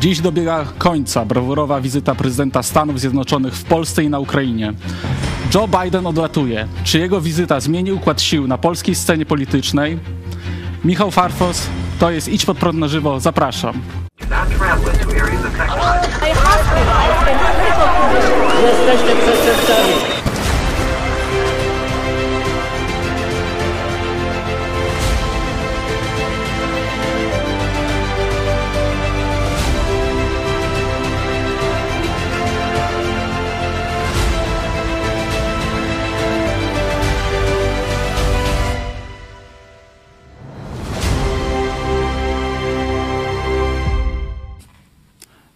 Dziś dobiega końca brawurowa wizyta prezydenta Stanów Zjednoczonych w Polsce i na Ukrainie. Joe Biden odlatuje. Czy jego wizyta zmieni układ sił na polskiej scenie politycznej? Michał Farfos, to jest Idź pod prąd na żywo, zapraszam. Jesteście przestępcami.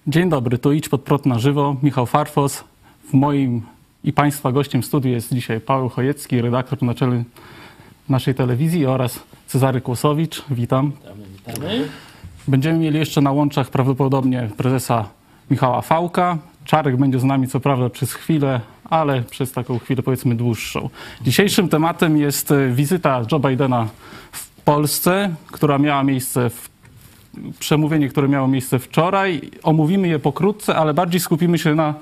Dzień dobry, tu Idź pod prąd na żywo, Michał Farfos. W moim i Państwa gościem w studiu jest dzisiaj Paweł Chojecki, redaktor naczelny naszej telewizji oraz Cezary Kłosowicz. Witam. Będziemy mieli jeszcze na łączach prawdopodobnie prezesa Michała Fałka. Czarek będzie z nami co prawda przez chwilę, ale przez taką chwilę powiedzmy dłuższą. Dzisiejszym tematem jest e, wizyta Joe Bidena w Polsce, która miała miejsce w przemówienie, które miało miejsce wczoraj. Omówimy je pokrótce, ale bardziej skupimy się na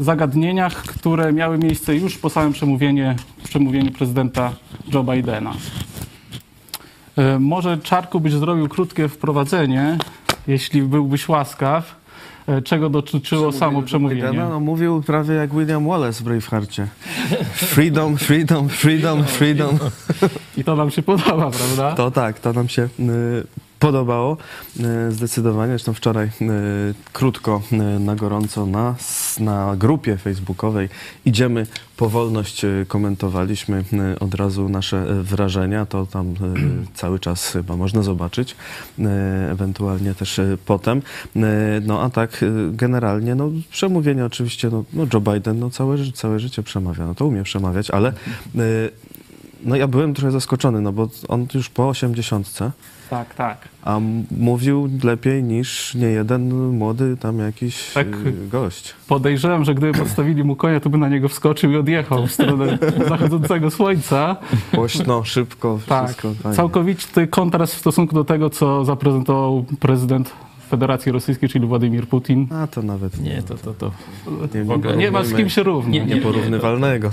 zagadnieniach, które miały miejsce już po samym przemówieniu, przemówieniu prezydenta Joe Bidena. E, Może Czarku byś zrobił krótkie wprowadzenie, jeśli byłbyś łaskaw, e, czego dotyczyło samo przemówienie. Bidena, no, mówił prawie jak William Wallace w Bravehearcie. Freedom, freedom, freedom, freedom. I to nam się podoba, prawda? To tak, to nam się y, podobało y, zdecydowanie. Zresztą wczoraj y, krótko, y, na gorąco na, na grupie facebookowej Idziemy po wolność komentowaliśmy od razu nasze wrażenia. To tam cały czas chyba można zobaczyć, ewentualnie też potem. No a tak generalnie, no przemówienie oczywiście, no, no Joe Biden no, całe, całe życie przemawia, no to umie przemawiać, ale no ja byłem trochę zaskoczony, no bo on już po osiemdziesiątce, Tak, tak. a mówił lepiej niż nie jeden młody tam jakiś Tak. y, gość. Podejrzewam, że gdyby postawili mu konia, to by na niego wskoczył i odjechał w stronę zachodzącego słońca. Głośno, szybko, Tak, wszystko fajnie. całkowity kontrast w stosunku do tego, co zaprezentował prezydent Federacji Rosyjskiej, czyli Władimir Putin. A to nawet Nie, to, to, to, nie, w ogóle Nie ma z kim się równać. Nie, nie. nieporównywalnego.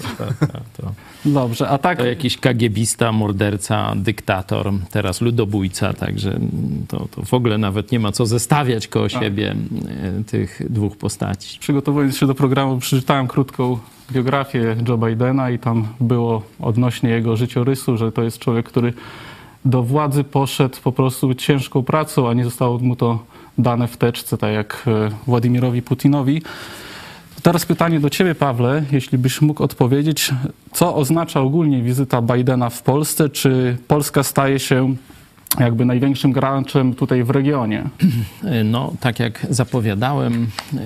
to, Dobrze, a tak to jakiś kagiebista, morderca, dyktator, teraz ludobójca, także to, to w ogóle nawet nie ma co zestawiać koło siebie e, tych dwóch postaci. przygotowując się do programu, przeczytałem krótką biografię Joe Bidena i tam było odnośnie jego życiorysu, że to jest człowiek, który do władzy poszedł po prostu ciężką pracą, a nie zostało mu to dane w teczce, tak jak e, Władimirowi Putinowi. Teraz pytanie do Ciebie, Pawle, jeśli byś mógł odpowiedzieć, co oznacza ogólnie wizyta Bidena w Polsce? Czy Polska staje się jakby największym graczem tutaj w regionie? No, tak jak zapowiadałem, e,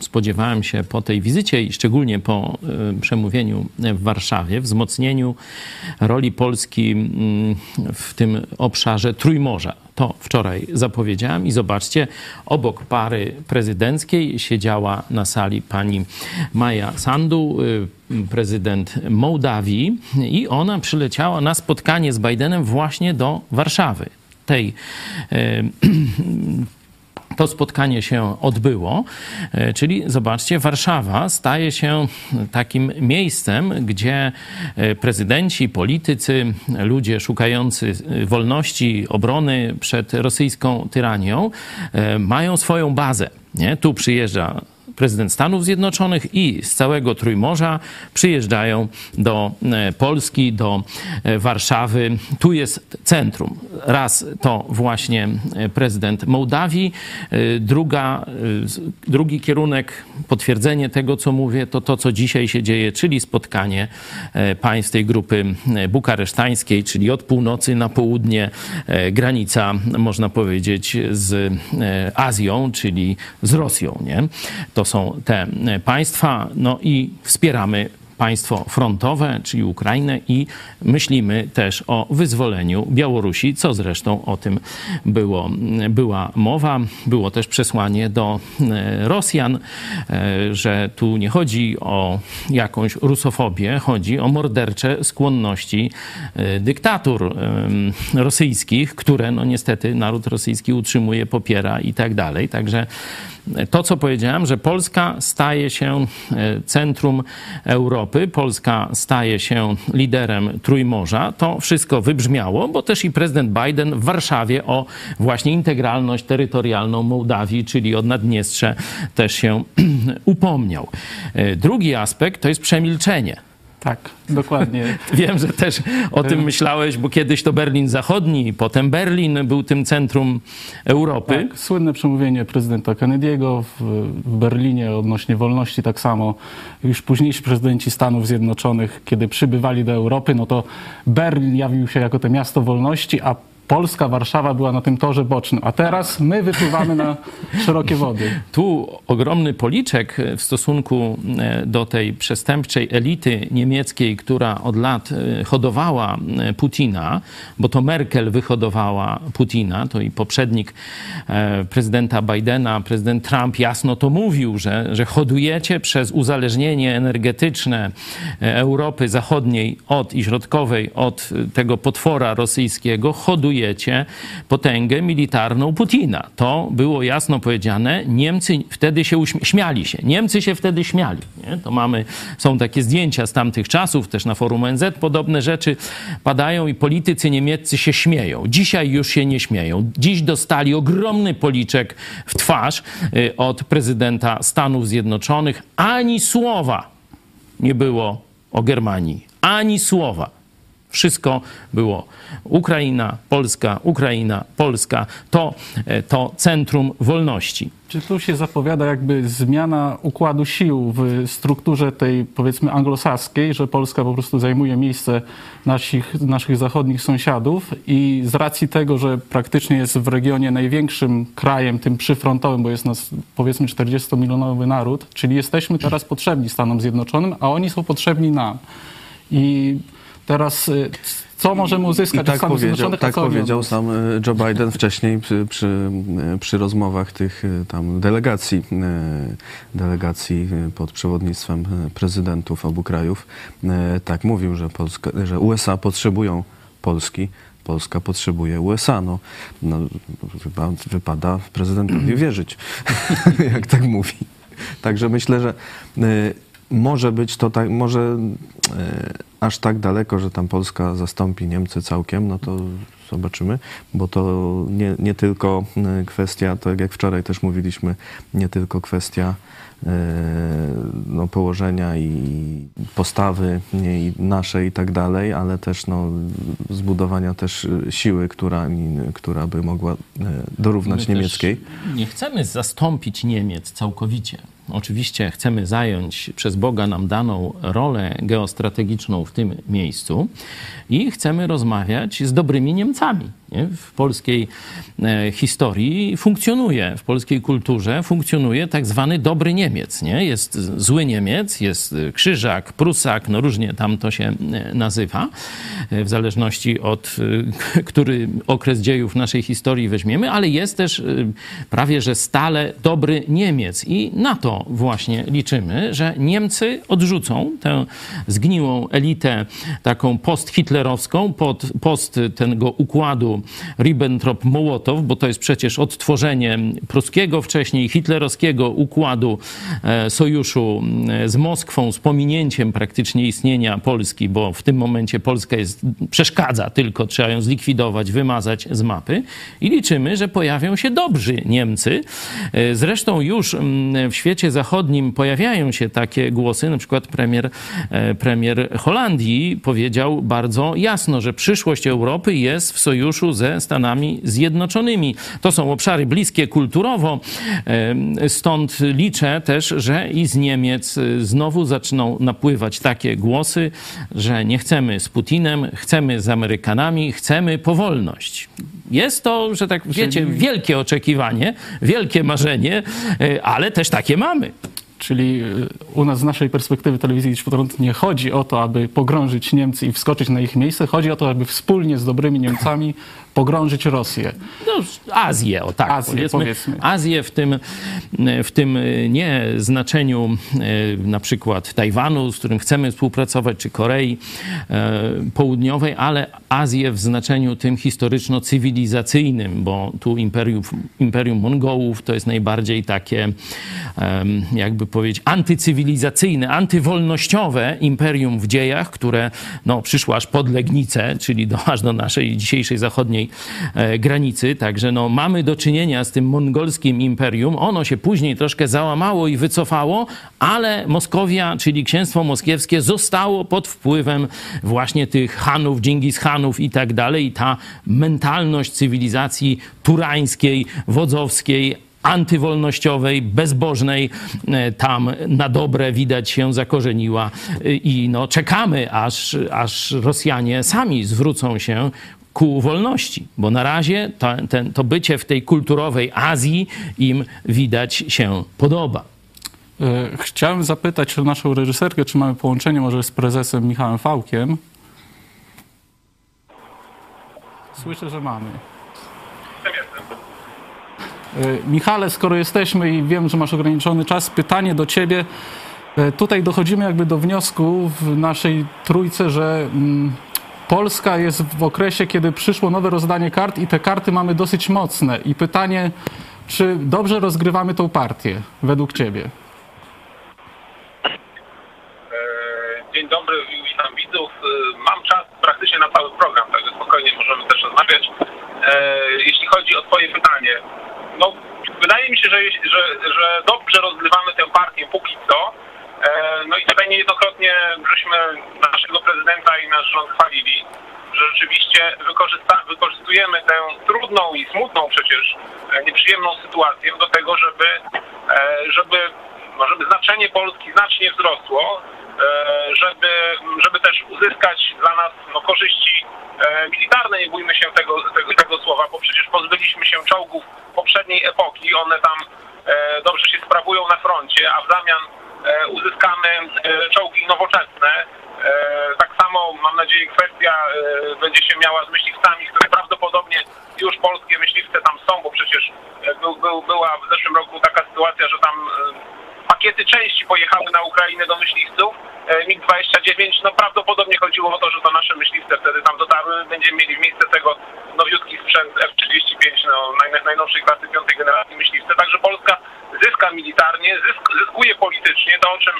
spodziewałem się po tej wizycie i szczególnie po e, przemówieniu w Warszawie, wzmocnieniu roli Polski mm, w tym obszarze Trójmorza. To wczoraj zapowiedziałem i zobaczcie, obok pary prezydenckiej siedziała na sali pani Maja Sandu, y, prezydent Mołdawii i ona przyleciała na spotkanie z Bidenem właśnie do Warszawy. Tej y, to spotkanie się odbyło, e, czyli zobaczcie, Warszawa staje się takim miejscem, gdzie e, prezydenci, politycy, ludzie szukający e, wolności, obrony przed rosyjską tyranią mają swoją bazę. Nie? Tu przyjeżdża prezydent Stanów Zjednoczonych i z całego Trójmorza przyjeżdżają do e, Polski, do e, Warszawy. Tu jest centrum. Raz to właśnie e, prezydent Mołdawii, druga, drugi kierunek, potwierdzenie tego, co mówię, to to, co dzisiaj się dzieje, czyli spotkanie państw tej grupy bukaresztańskiej, czyli od północy na południe granica, można powiedzieć, z Azją, czyli z Rosją. Nie? To są te e, państwa, no i wspieramy państwo frontowe, czyli Ukrainę i myślimy też o wyzwoleniu Białorusi, co zresztą o tym było, była mowa. Było też przesłanie do e, Rosjan, e, że tu nie chodzi o jakąś rusofobię, chodzi o mordercze skłonności e, dyktatur rosyjskich, które no niestety naród rosyjski utrzymuje, popiera i tak dalej. Także to, co powiedziałem, że Polska staje się e, centrum Europy, Polska staje się liderem Trójmorza, to wszystko wybrzmiało, bo też i prezydent Biden w Warszawie o właśnie integralność terytorialną Mołdawii, czyli o Naddniestrze, też się upomniał. E, drugi aspekt to jest przemilczenie. Tak, dokładnie. Wiem, że też o tym myślałeś, bo kiedyś to Berlin Zachodni, potem Berlin był tym centrum Europy. Tak, słynne przemówienie prezydenta Kennedy'ego w, w Berlinie odnośnie wolności, tak samo już późniejsi prezydenci Stanów Zjednoczonych, kiedy przybywali do Europy, no to Berlin jawił się jako to miasto wolności, a Polska, Warszawa była na tym torze bocznym, a teraz my wypływamy na szerokie wody. Tu ogromny policzek w stosunku e, do tej przestępczej elity niemieckiej, która od lat e, hodowała e, Putina, bo to Merkel wyhodowała Putina, to i poprzednik prezydenta Bidena, prezydent Trump jasno to mówił, że, że hodujecie przez uzależnienie energetyczne Europy Zachodniej od i Środkowej od tego potwora rosyjskiego, hodujecie potęgę militarną Putina. To było jasno powiedziane. Niemcy wtedy się śmiali się. Niemcy się wtedy śmiali. Nie? To mamy, są takie zdjęcia z tamtych czasów, też na forum ONZ podobne rzeczy padają i politycy niemieccy się śmieją. Dzisiaj już się nie śmieją. Dziś dostali ogromny policzek w twarz y, od prezydenta Stanów Zjednoczonych. Ani słowa nie było o Germanii. Ani słowa. Wszystko było Ukraina, Polska, Ukraina, Polska. To, e, to centrum wolności. Czy tu się zapowiada jakby zmiana układu sił w strukturze tej powiedzmy anglosaskiej, że Polska po prostu zajmuje miejsce naszych, naszych zachodnich sąsiadów i z racji tego, że praktycznie jest w regionie największym krajem, tym przyfrontowym, bo jest nas powiedzmy 40-milionowy naród, czyli jesteśmy teraz potrzebni Stanom Zjednoczonym, a oni są potrzebni nam. I Teraz y, co możemy uzyskać I tak powiedział, tak powiedział sam y, Joe Biden wcześniej przy, przy, y, przy, rozmowach tych tam delegacji, delegacji pod przewodnictwem prezydentów obu krajów. Tak mówił, że, Polska, że USA potrzebują Polski. Polska potrzebuje USA. No, no wypada prezydentowi wierzyć, jak tak mówi. Także myślę, że może być to tak, może e, aż tak daleko, że tam Polska zastąpi Niemcy całkiem, no to zobaczymy, bo to nie, nie tylko e, kwestia, tak jak wczoraj też mówiliśmy, nie tylko kwestia e, no, położenia i postawy i naszej i tak dalej, ale też no, zbudowania też siły, która, która by mogła dorównać My niemieckiej. Nie chcemy zastąpić Niemiec całkowicie. Oczywiście chcemy zająć przez Boga nam daną rolę geostrategiczną w tym miejscu i chcemy rozmawiać z dobrymi Niemcami. Nie? W polskiej e, historii funkcjonuje, w polskiej kulturze funkcjonuje tak zwany dobry Niemiec. Nie? Jest zły Niemiec, jest krzyżak, prusak, no różnie tam to się e, nazywa, e, w zależności od który okres dziejów naszej historii weźmiemy, ale jest też prawie że stale dobry Niemiec i na to właśnie liczymy, że Niemcy odrzucą tę zgniłą elitę taką post-hitlerowską, pod, post tego układu Ribbentrop-Mołotow, bo to jest przecież odtworzenie pruskiego, wcześniej hitlerowskiego układu e, sojuszu e, z Moskwą, z pominięciem praktycznie istnienia Polski, bo w tym momencie Polska jest, przeszkadza tylko, trzeba ją zlikwidować, wymazać z mapy i liczymy, że pojawią się dobrzy Niemcy. E, zresztą już mm, w świecie zachodnim pojawiają się takie głosy, na przykład premier, premier Holandii powiedział bardzo jasno, że przyszłość Europy jest w sojuszu ze Stanami Zjednoczonymi. To są obszary bliskie kulturowo, stąd liczę też, że i z Niemiec e, znowu zaczną napływać takie głosy, że nie chcemy z Putinem, chcemy z Amerykanami, chcemy powolność. Jest to, że tak wiecie, wielkie oczekiwanie, wielkie marzenie, e, ale też takie mamy. Czyli y, u nas z naszej perspektywy telewizji Idź nie chodzi o to, aby pogrążyć Niemcy i wskoczyć na ich miejsce. Chodzi o to, aby wspólnie z dobrymi Niemcami pogrążyć Rosję. No, Azję, o tak Azję, powiedzmy. powiedzmy. Azję w tym, w tym nie znaczeniu e, na przykład Tajwanu, z którym chcemy współpracować, czy Korei e, Południowej, ale Azję w znaczeniu tym historyczno-cywilizacyjnym, bo tu imperium, imperium Mongołów to jest najbardziej takie, jakby powiedzieć, antycywilizacyjne, antywolnościowe imperium w dziejach, które no, przyszło aż pod Legnicę, czyli do, aż do naszej dzisiejszej zachodniej e, granicy. Także no, mamy do czynienia z tym mongolskim imperium. Ono się później troszkę załamało i wycofało, ale Moskowia, czyli księstwo moskiewskie, zostało pod wpływem właśnie tych Hanów, Dżingis Hanów i tak dalej. I ta mentalność cywilizacji turańskiej, wodzowskiej, antywolnościowej, bezbożnej, e, tam na dobre widać się zakorzeniła E, i no, czekamy, aż, aż Rosjanie sami zwrócą się ku wolności, bo na razie to, ten, to bycie w tej kulturowej Azji im widać się podoba. E, Chciałem zapytać naszą reżyserkę, czy mamy połączenie może z prezesem Michałem Fałkiem. Słyszę, że mamy. E, Michale, skoro jesteśmy i wiem, że masz ograniczony czas, pytanie do ciebie. E, Tutaj dochodzimy jakby do wniosku w naszej trójce, że mm, Polska jest w okresie, kiedy przyszło nowe rozdanie kart i te karty mamy dosyć mocne. I pytanie, czy dobrze rozgrywamy tą partię według ciebie? E, Dzień dobry, witam widzów. E, Mam czas praktycznie na cały program, także spokojnie możemy też rozmawiać. E, Jeśli chodzi o Twoje pytanie, no wydaje mi się, że, że, że dobrze rozgrywamy tę partię póki co. E, No i tutaj niejednokrotnie żeśmy naszego prezydenta i nasz rząd chwalili, że rzeczywiście wykorzystujemy tę trudną i smutną przecież e, nieprzyjemną sytuację do tego, żeby, e, żeby, no, żeby znaczenie Polski znacznie wzrosło, żeby, żeby też uzyskać dla nas no, korzyści militarne, nie bójmy się tego, tego, tego słowa, bo przecież pozbyliśmy się czołgów poprzedniej epoki, one tam dobrze się sprawują na froncie, a w zamian uzyskamy e, czołgi nowoczesne. E, Tak samo mam nadzieję kwestia e, będzie się miała z myśliwcami, które prawdopodobnie już polskie myśliwce tam są, bo przecież e, był, był, była w zeszłym roku taka sytuacja, że tam e, pakiety części pojechały na Ukrainę do myśliwców. E, MiG-29, no prawdopodobnie chodziło o to, że to nasze myśliwce wtedy tam dotarły. Będziemy mieli w miejsce tego nowiutki sprzęt F-35, no, naj, najnowszej klasy piątej generacji myśliwce. Także Polska zyska militarnie, zysk, zyskuje politycznie. To, o czym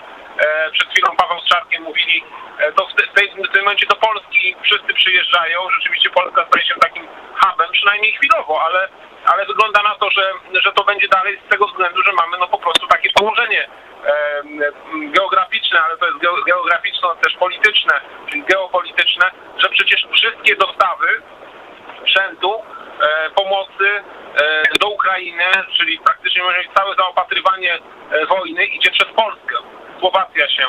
przed chwilą Paweł z Czarkiem mówili, e, to w, te, w, tej, w tym momencie do Polski wszyscy przyjeżdżają. Rzeczywiście Polska staje się takim hubem, przynajmniej chwilowo, ale, ale wygląda na to, że, że to będzie dalej z tego względu, że mamy no po prostu takie położenie e, geograficzne, ale to jest geo- geograficzno też polityczne, czyli geopolityczne, że przecież wszystkie dostawy sprzętu, e, pomocy e, do Ukrainy, czyli praktycznie całe zaopatrywanie e, wojny idzie przez Polskę. Słowacja się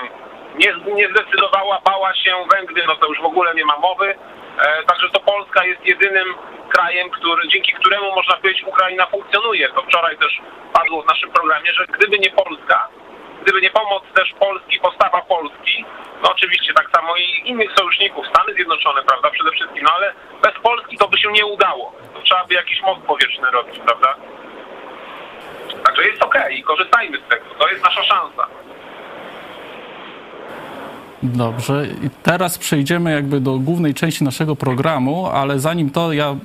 nie, nie zdecydowała, bała się, Węgry, no to już w ogóle nie ma mowy. E, także to Polska jest jedynym krajem, który, dzięki któremu można powiedzieć Ukraina funkcjonuje. To wczoraj też padło w naszym programie, że gdyby nie Polska, gdyby nie pomoc też Polski, postawa Polski, no oczywiście tak samo i innych sojuszników, Stany Zjednoczone, prawda, przede wszystkim, no ale bez Polski to by się nie udało. To trzeba by jakiś most powietrzny robić, prawda? Także jest okej i korzystajmy z tego. To jest nasza szansa. Dobrze, i teraz przejdziemy jakby do głównej części naszego programu, ale zanim to ja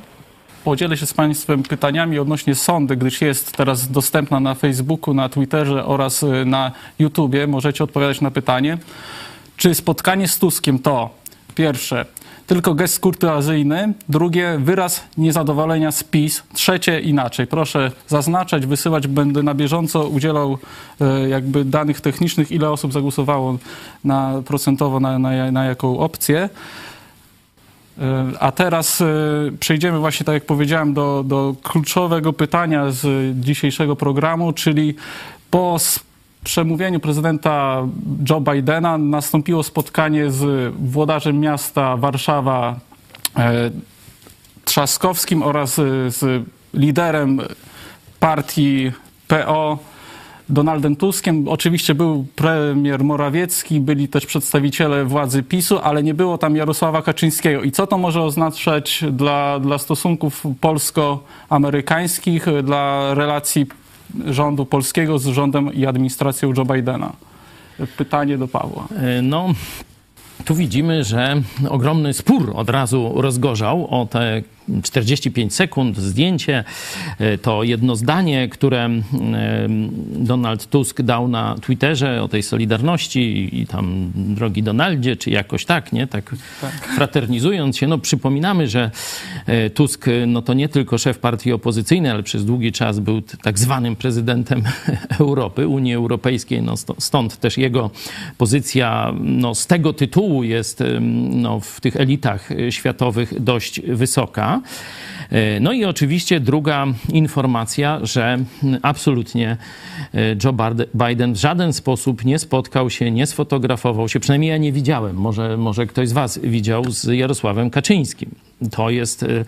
podzielę się z Państwem pytaniami odnośnie sądy, gdyż jest teraz dostępna na Facebooku, na Twitterze oraz y, na YouTubie. Możecie odpowiadać na pytanie. Czy spotkanie z Tuskiem to pierwsze tylko gest kurtuazyjny, drugie wyraz niezadowolenia z PiS, trzecie inaczej. Proszę zaznaczać, wysyłać, będę na bieżąco udzielał e, jakby danych technicznych, ile osób zagłosowało na, procentowo na, na, na jaką opcję. E, A teraz e, przejdziemy właśnie, tak jak powiedziałem, do, do kluczowego pytania z dzisiejszego programu, czyli po przemówieniu prezydenta Joe Bidena nastąpiło spotkanie z włodarzem miasta Warszawa e, Trzaskowskim oraz e, z liderem partii PO Donaldem Tuskiem. Oczywiście był premier Morawiecki, byli też przedstawiciele władzy PiSu, ale nie było tam Jarosława Kaczyńskiego. I co to może oznaczać dla, dla stosunków polsko-amerykańskich, dla relacji rządu polskiego z rządem i administracją Joe Bidena? Pytanie do Pawła. E, no, tu widzimy, że ogromny spór od razu rozgorzał o te 45 sekund, zdjęcie, e, to jedno zdanie, które e, Donald Tusk dał na Twitterze o tej solidarności i tam drogi Donaldzie, czy jakoś tak, nie? Tak, tak. fraternizując się. No przypominamy, że e, Tusk no to nie tylko szef partii opozycyjnej, ale przez długi czas był tak zwanym prezydentem Europy, Unii Europejskiej. No stąd też jego pozycja no z tego tytułu jest no, w tych elitach światowych dość wysoka. E, no i oczywiście druga informacja, że absolutnie Joe Biden w żaden sposób nie spotkał się, nie sfotografował się, przynajmniej ja nie widziałem, może, może ktoś z Was widział z Jarosławem Kaczyńskim. To jest, y,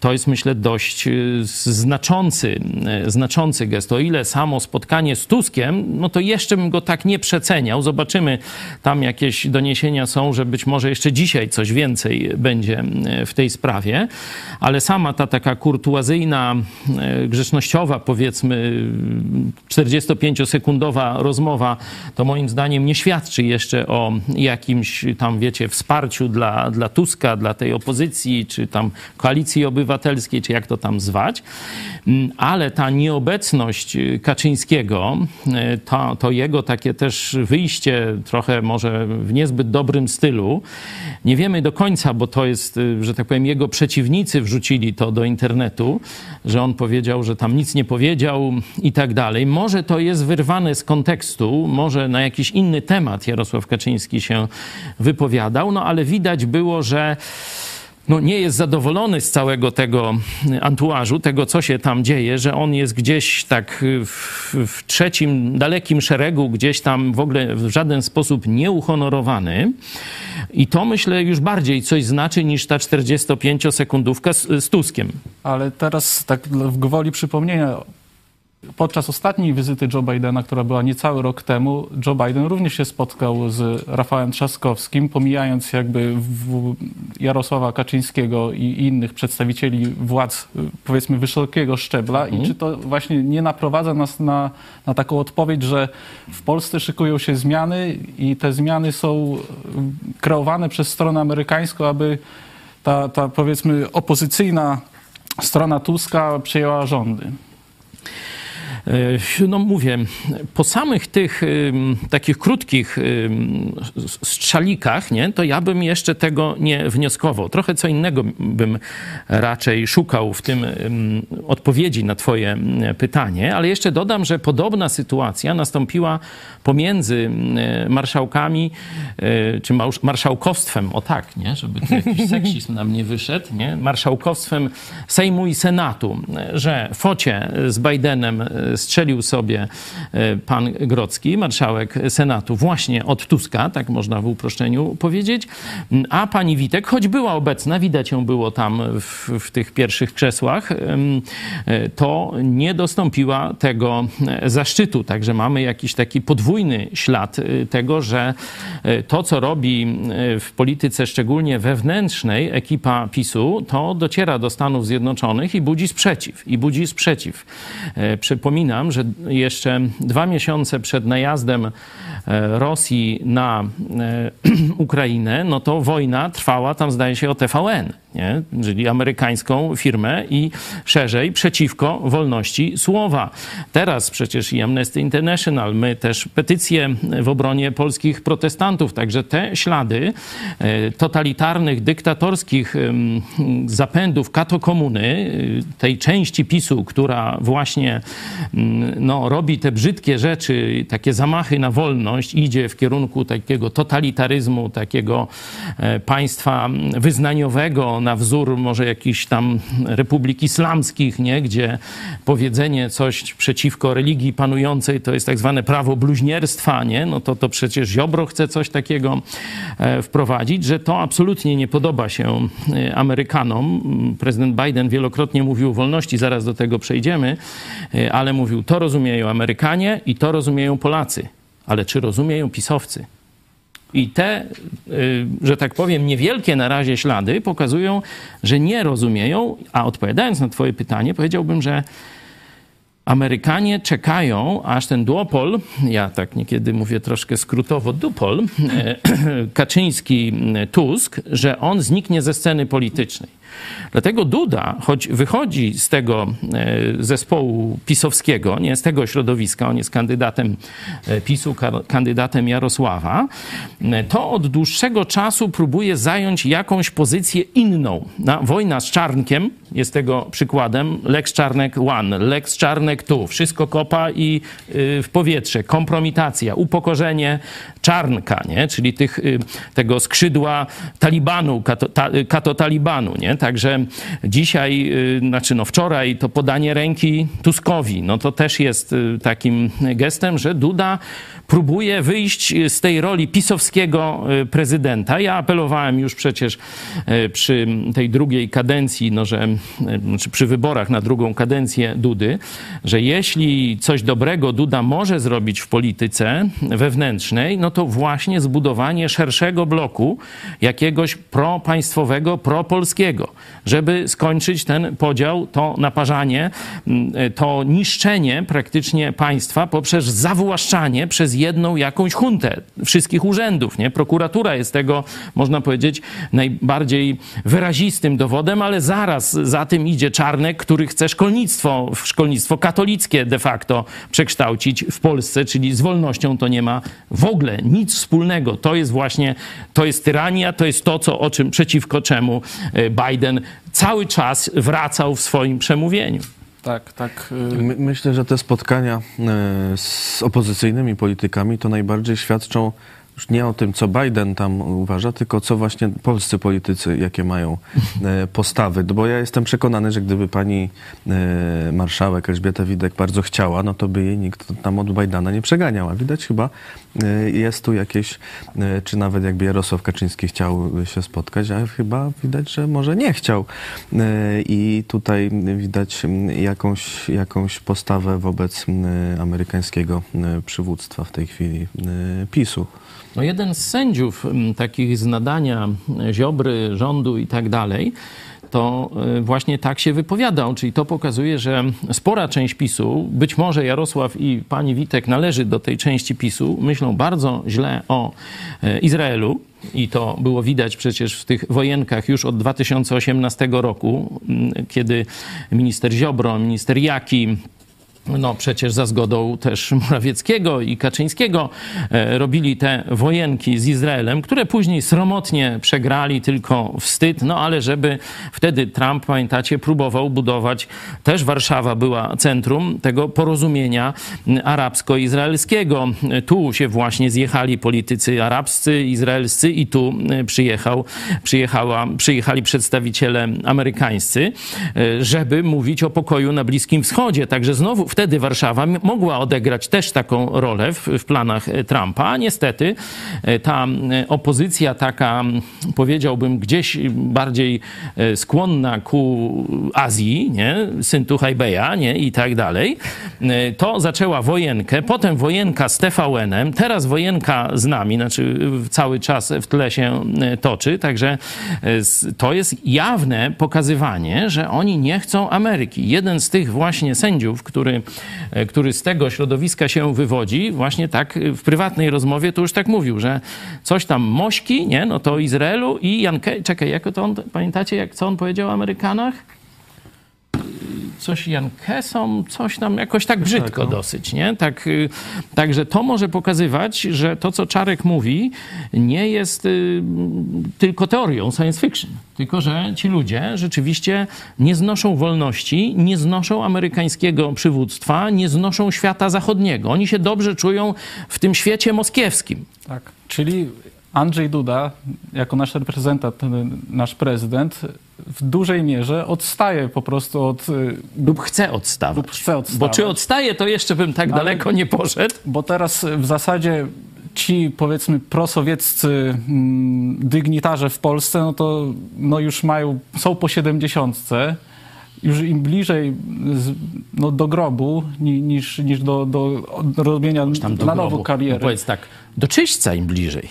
to jest myślę dość y, znaczący, znaczący gest. O ile samo spotkanie z Tuskiem, no to jeszcze bym go tak nie przeceniał. Zobaczymy, tam jakieś doniesienia są, że być może jeszcze dzisiaj coś więcej będzie w tej sprawie, ale sama ta taka kurtuazyjna, grzecznościowa, powiedzmy 45-sekundowa rozmowa, to moim zdaniem nie świadczy jeszcze o jakimś tam, wiecie, wsparciu dla, dla Tuska, dla tej opozycji, czy tam Koalicji Obywatelskiej, czy jak to tam zwać. Mm, ale ta nieobecność Kaczyńskiego, y, to, to jego takie też wyjście trochę może w niezbyt dobrym stylu, nie wiemy do końca, bo to jest, y, że tak powiem, jego przeciwnicy wrzucili to do internetu, że on powiedział, że tam nic nie powiedział i tak dalej. Może to jest wyrwane z kontekstu, może na jakiś inny temat Jarosław Kaczyński się wypowiadał, no ale widać było, że no, nie jest zadowolony z całego tego antuażu, tego co się tam dzieje, że on jest gdzieś tak w, w, trzecim, dalekim szeregu, gdzieś tam w ogóle w żaden sposób nieuhonorowany. I to myślę już bardziej coś znaczy niż ta 45-sekundówka z, z Tuskiem. Ale teraz tak w gwoli przypomnienia, Podczas ostatniej wizyty Joe Bidena, która była niecały rok temu, Joe Biden również się spotkał z Rafałem Trzaskowskim, pomijając jakby Jarosława Kaczyńskiego i innych przedstawicieli władz, powiedzmy, wysokiego szczebla. Mhm. I czy to właśnie nie naprowadza nas na, na taką odpowiedź, że w Polsce szykują się zmiany i te zmiany są kreowane przez stronę amerykańską, aby ta, ta powiedzmy, opozycyjna strona Tuska przejęła rządy? E, no mówię, po samych tych takich krótkich strzalikach, nie, to ja bym jeszcze tego nie wnioskował. Trochę co innego bym raczej szukał w tym odpowiedzi na twoje pytanie, ale jeszcze dodam, że podobna sytuacja nastąpiła pomiędzy marszałkami, e, czy marszałkostwem, o tak, nie, żeby tu jakiś seksizm nam nie wyszedł, nie, marszałkostwem Sejmu i Senatu, że focie z Bidenem strzelił sobie e, pan Grocki, marszałek Senatu, właśnie od Tuska, tak można w uproszczeniu powiedzieć, a pani Witek, choć była obecna, widać ją było tam w, w tych pierwszych krzesłach, e, to nie dostąpiła tego e, zaszczytu. Także mamy jakiś taki podwójny ślad tego, że to, co robi w polityce, szczególnie wewnętrznej, ekipa PiSu, to dociera do Stanów Zjednoczonych i budzi sprzeciw. I budzi sprzeciw. Przypominam, przypominam, że jeszcze dwa miesiące przed najazdem e, Rosji na e, Ukrainę, no to wojna trwała tam, zdaje się, o TVN nie? czyli amerykańską firmę i szerzej przeciwko wolności słowa. Teraz przecież i Amnesty International, my też petycje w obronie polskich protestantów, także te ślady e, totalitarnych, dyktatorskich zapędów katokomuny, tej części PiSu, która właśnie no, robi te brzydkie rzeczy, takie zamachy na wolność, idzie w kierunku takiego totalitaryzmu, takiego e, państwa wyznaniowego, na wzór może jakichś tam republik islamskich, nie? gdzie powiedzenie coś przeciwko religii panującej to jest tak zwane prawo bluźnierstwa, nie? no to, to przecież Ziobro chce coś takiego e, wprowadzić, że to absolutnie nie podoba się e, Amerykanom. Prezydent Biden wielokrotnie mówił o wolności, zaraz do tego przejdziemy, ale mówił mówił, to rozumieją Amerykanie i to rozumieją Polacy. Ale czy rozumieją pisowcy? I te, y, że tak powiem, niewielkie na razie ślady pokazują, że nie rozumieją, a odpowiadając na Twoje pytanie, powiedziałbym, że Amerykanie czekają, aż ten duopol, ja tak niekiedy mówię troszkę skrótowo dupol, Kaczyński, Tusk, że on zniknie ze sceny politycznej. Dlatego Duda, choć wychodzi z tego e, zespołu pisowskiego, nie z tego środowiska, on jest kandydatem e, PiSu, kandydatem Jarosława, e, to od dłuższego czasu próbuje zająć jakąś pozycję inną. Na wojna z Czarnkiem jest tego przykładem. Lex Czarnek one, Lex Czarnek tu, wszystko kopa i w powietrze, kompromitacja, upokorzenie Czarnka, nie? czyli tych, tego skrzydła Talibanu, kato, ta, kato Talibanu, nie? Także dzisiaj, y, znaczy no wczoraj to podanie ręki Tuskowi, no to też jest y, takim gestem, że Duda próbuje wyjść z tej roli pisowskiego y, prezydenta. Ja apelowałem już przecież przy tej drugiej kadencji, no że, znaczy przy wyborach na drugą kadencję Dudy, że jeśli coś dobrego Duda może zrobić w polityce wewnętrznej, no to właśnie zbudowanie szerszego bloku jakiegoś propaństwowego, propolskiego żeby skończyć ten podział, to naparzanie, mm, to niszczenie praktycznie państwa poprzez zawłaszczanie przez jedną jakąś huntę wszystkich urzędów. Nie? Prokuratura jest tego, można powiedzieć, najbardziej wyrazistym dowodem, ale zaraz za tym idzie Czarnek, który chce szkolnictwo, szkolnictwo katolickie de facto przekształcić w Polsce, czyli z wolnością to nie ma w ogóle nic wspólnego. To jest właśnie, to jest tyrania, to jest to, co, o czym, przeciwko czemu e, Biden Biden cały czas wracał w swoim przemówieniu. Tak, tak. Y, My, myślę, że te spotkania e, z opozycyjnymi politykami to najbardziej świadczą już nie o tym, co Biden tam uważa, tylko co właśnie polscy politycy, jakie mają e, postawy. Bo ja jestem przekonany, że gdyby pani e, marszałek Elżbieta Widek bardzo chciała, no to by jej nikt tam od Bidena nie przeganiał. A widać chyba e, jest tu jakieś, czy nawet jakby Jarosław Kaczyński chciał się spotkać, a chyba widać, że może nie chciał. I tutaj widać jakąś, jakąś postawę wobec amerykańskiego przywództwa w tej chwili PiSu. No jeden z sędziów takich z nadania Ziobry, rządu i tak dalej, to e, właśnie tak się wypowiadał. Czyli to pokazuje, że spora część PiSu, być może Jarosław i pani Witek należy do tej części PiSu, myślą bardzo źle o e, Izraelu. I to było widać przecież w tych wojenkach już od 2018 roku, kiedy minister Ziobro, minister Jaki, no przecież za zgodą też Morawieckiego i Kaczyńskiego e, robili te wojenki z Izraelem, które później sromotnie przegrali, tylko wstyd, no ale żeby wtedy Trump, pamiętacie, próbował budować, też Warszawa była centrum tego porozumienia arabsko-izraelskiego. Tu się właśnie zjechali politycy arabscy, izraelscy i tu e, przyjechał, przyjechała, przyjechali przedstawiciele amerykańscy, e, żeby mówić o pokoju na Bliskim Wschodzie. Także znowu wtedy Warszawa mogła odegrać też taką rolę w, w planach e, Trumpa. A niestety e, ta e, opozycja taka, powiedziałbym, gdzieś bardziej skłonna ku Azji, nie? syn Tuchajbeja, nie? i tak dalej, to zaczęła wojenkę, potem wojenka z TVN-em, teraz wojenka z nami, znaczy cały czas w tle się toczy, także to jest jawne pokazywanie, że oni nie chcą Ameryki. Jeden z tych właśnie sędziów, który E, który z tego środowiska się wywodzi, właśnie tak w prywatnej rozmowie to już tak mówił, że coś tam Mośki, nie, no to Izraelu i Janke, czekaj, jak to on, pamiętacie, jak, co on powiedział o Amerykanach? Coś Jankesom, coś tam jakoś tak brzydko tak, no. dosyć, nie? Tak, y, także to może pokazywać, że to, co Czarek mówi, nie jest y, tylko teorią science fiction, tylko że ci ludzie rzeczywiście nie znoszą wolności, nie znoszą amerykańskiego przywództwa, nie znoszą świata zachodniego. Oni się dobrze czują w tym świecie moskiewskim. Tak, czyli Andrzej Duda, jako nasz reprezentant, nasz prezydent, w dużej mierze odstaje po prostu od... Y, lub chce odstawać. Lub chce odstawać. Bo czy odstaje, to jeszcze bym tak no, daleko nie poszedł. Bo teraz w zasadzie ci, powiedzmy, prosowieccy mm, dygnitarze w Polsce, no to no już mają, są po siedemdziesiątce już im bliżej z, no, do grobu ni- niż, niż do, do, robienia na nowo kariery. No powiedz tak, do czyśćca im bliżej.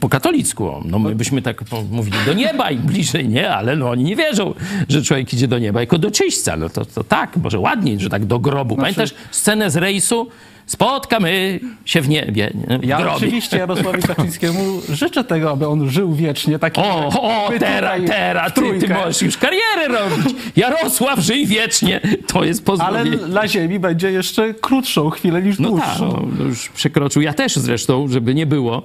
Po katolicku, no my byśmy tak mówili, do nieba im bliżej, nie? Ale no oni nie wierzą, że człowiek idzie do nieba, jako do czyśćca. No to, to tak, może ładniej, że tak do grobu. Znaczy- Pamiętasz scenę z rejsu? Spotkamy się w niebie, w Ja grobie. oczywiście Jarosławowi Kaczyńskiemu życzę tego, aby on żył wiecznie. Tak O, o, teraz, teraz, ty, ty możesz już karierę robić. Jarosław, żyj wiecznie. To jest Ale pozdrowienie. dla Ziemi będzie jeszcze krótszą chwilę niż No tak, dłuższą. no, już przekroczył. Ja też zresztą, żeby nie było.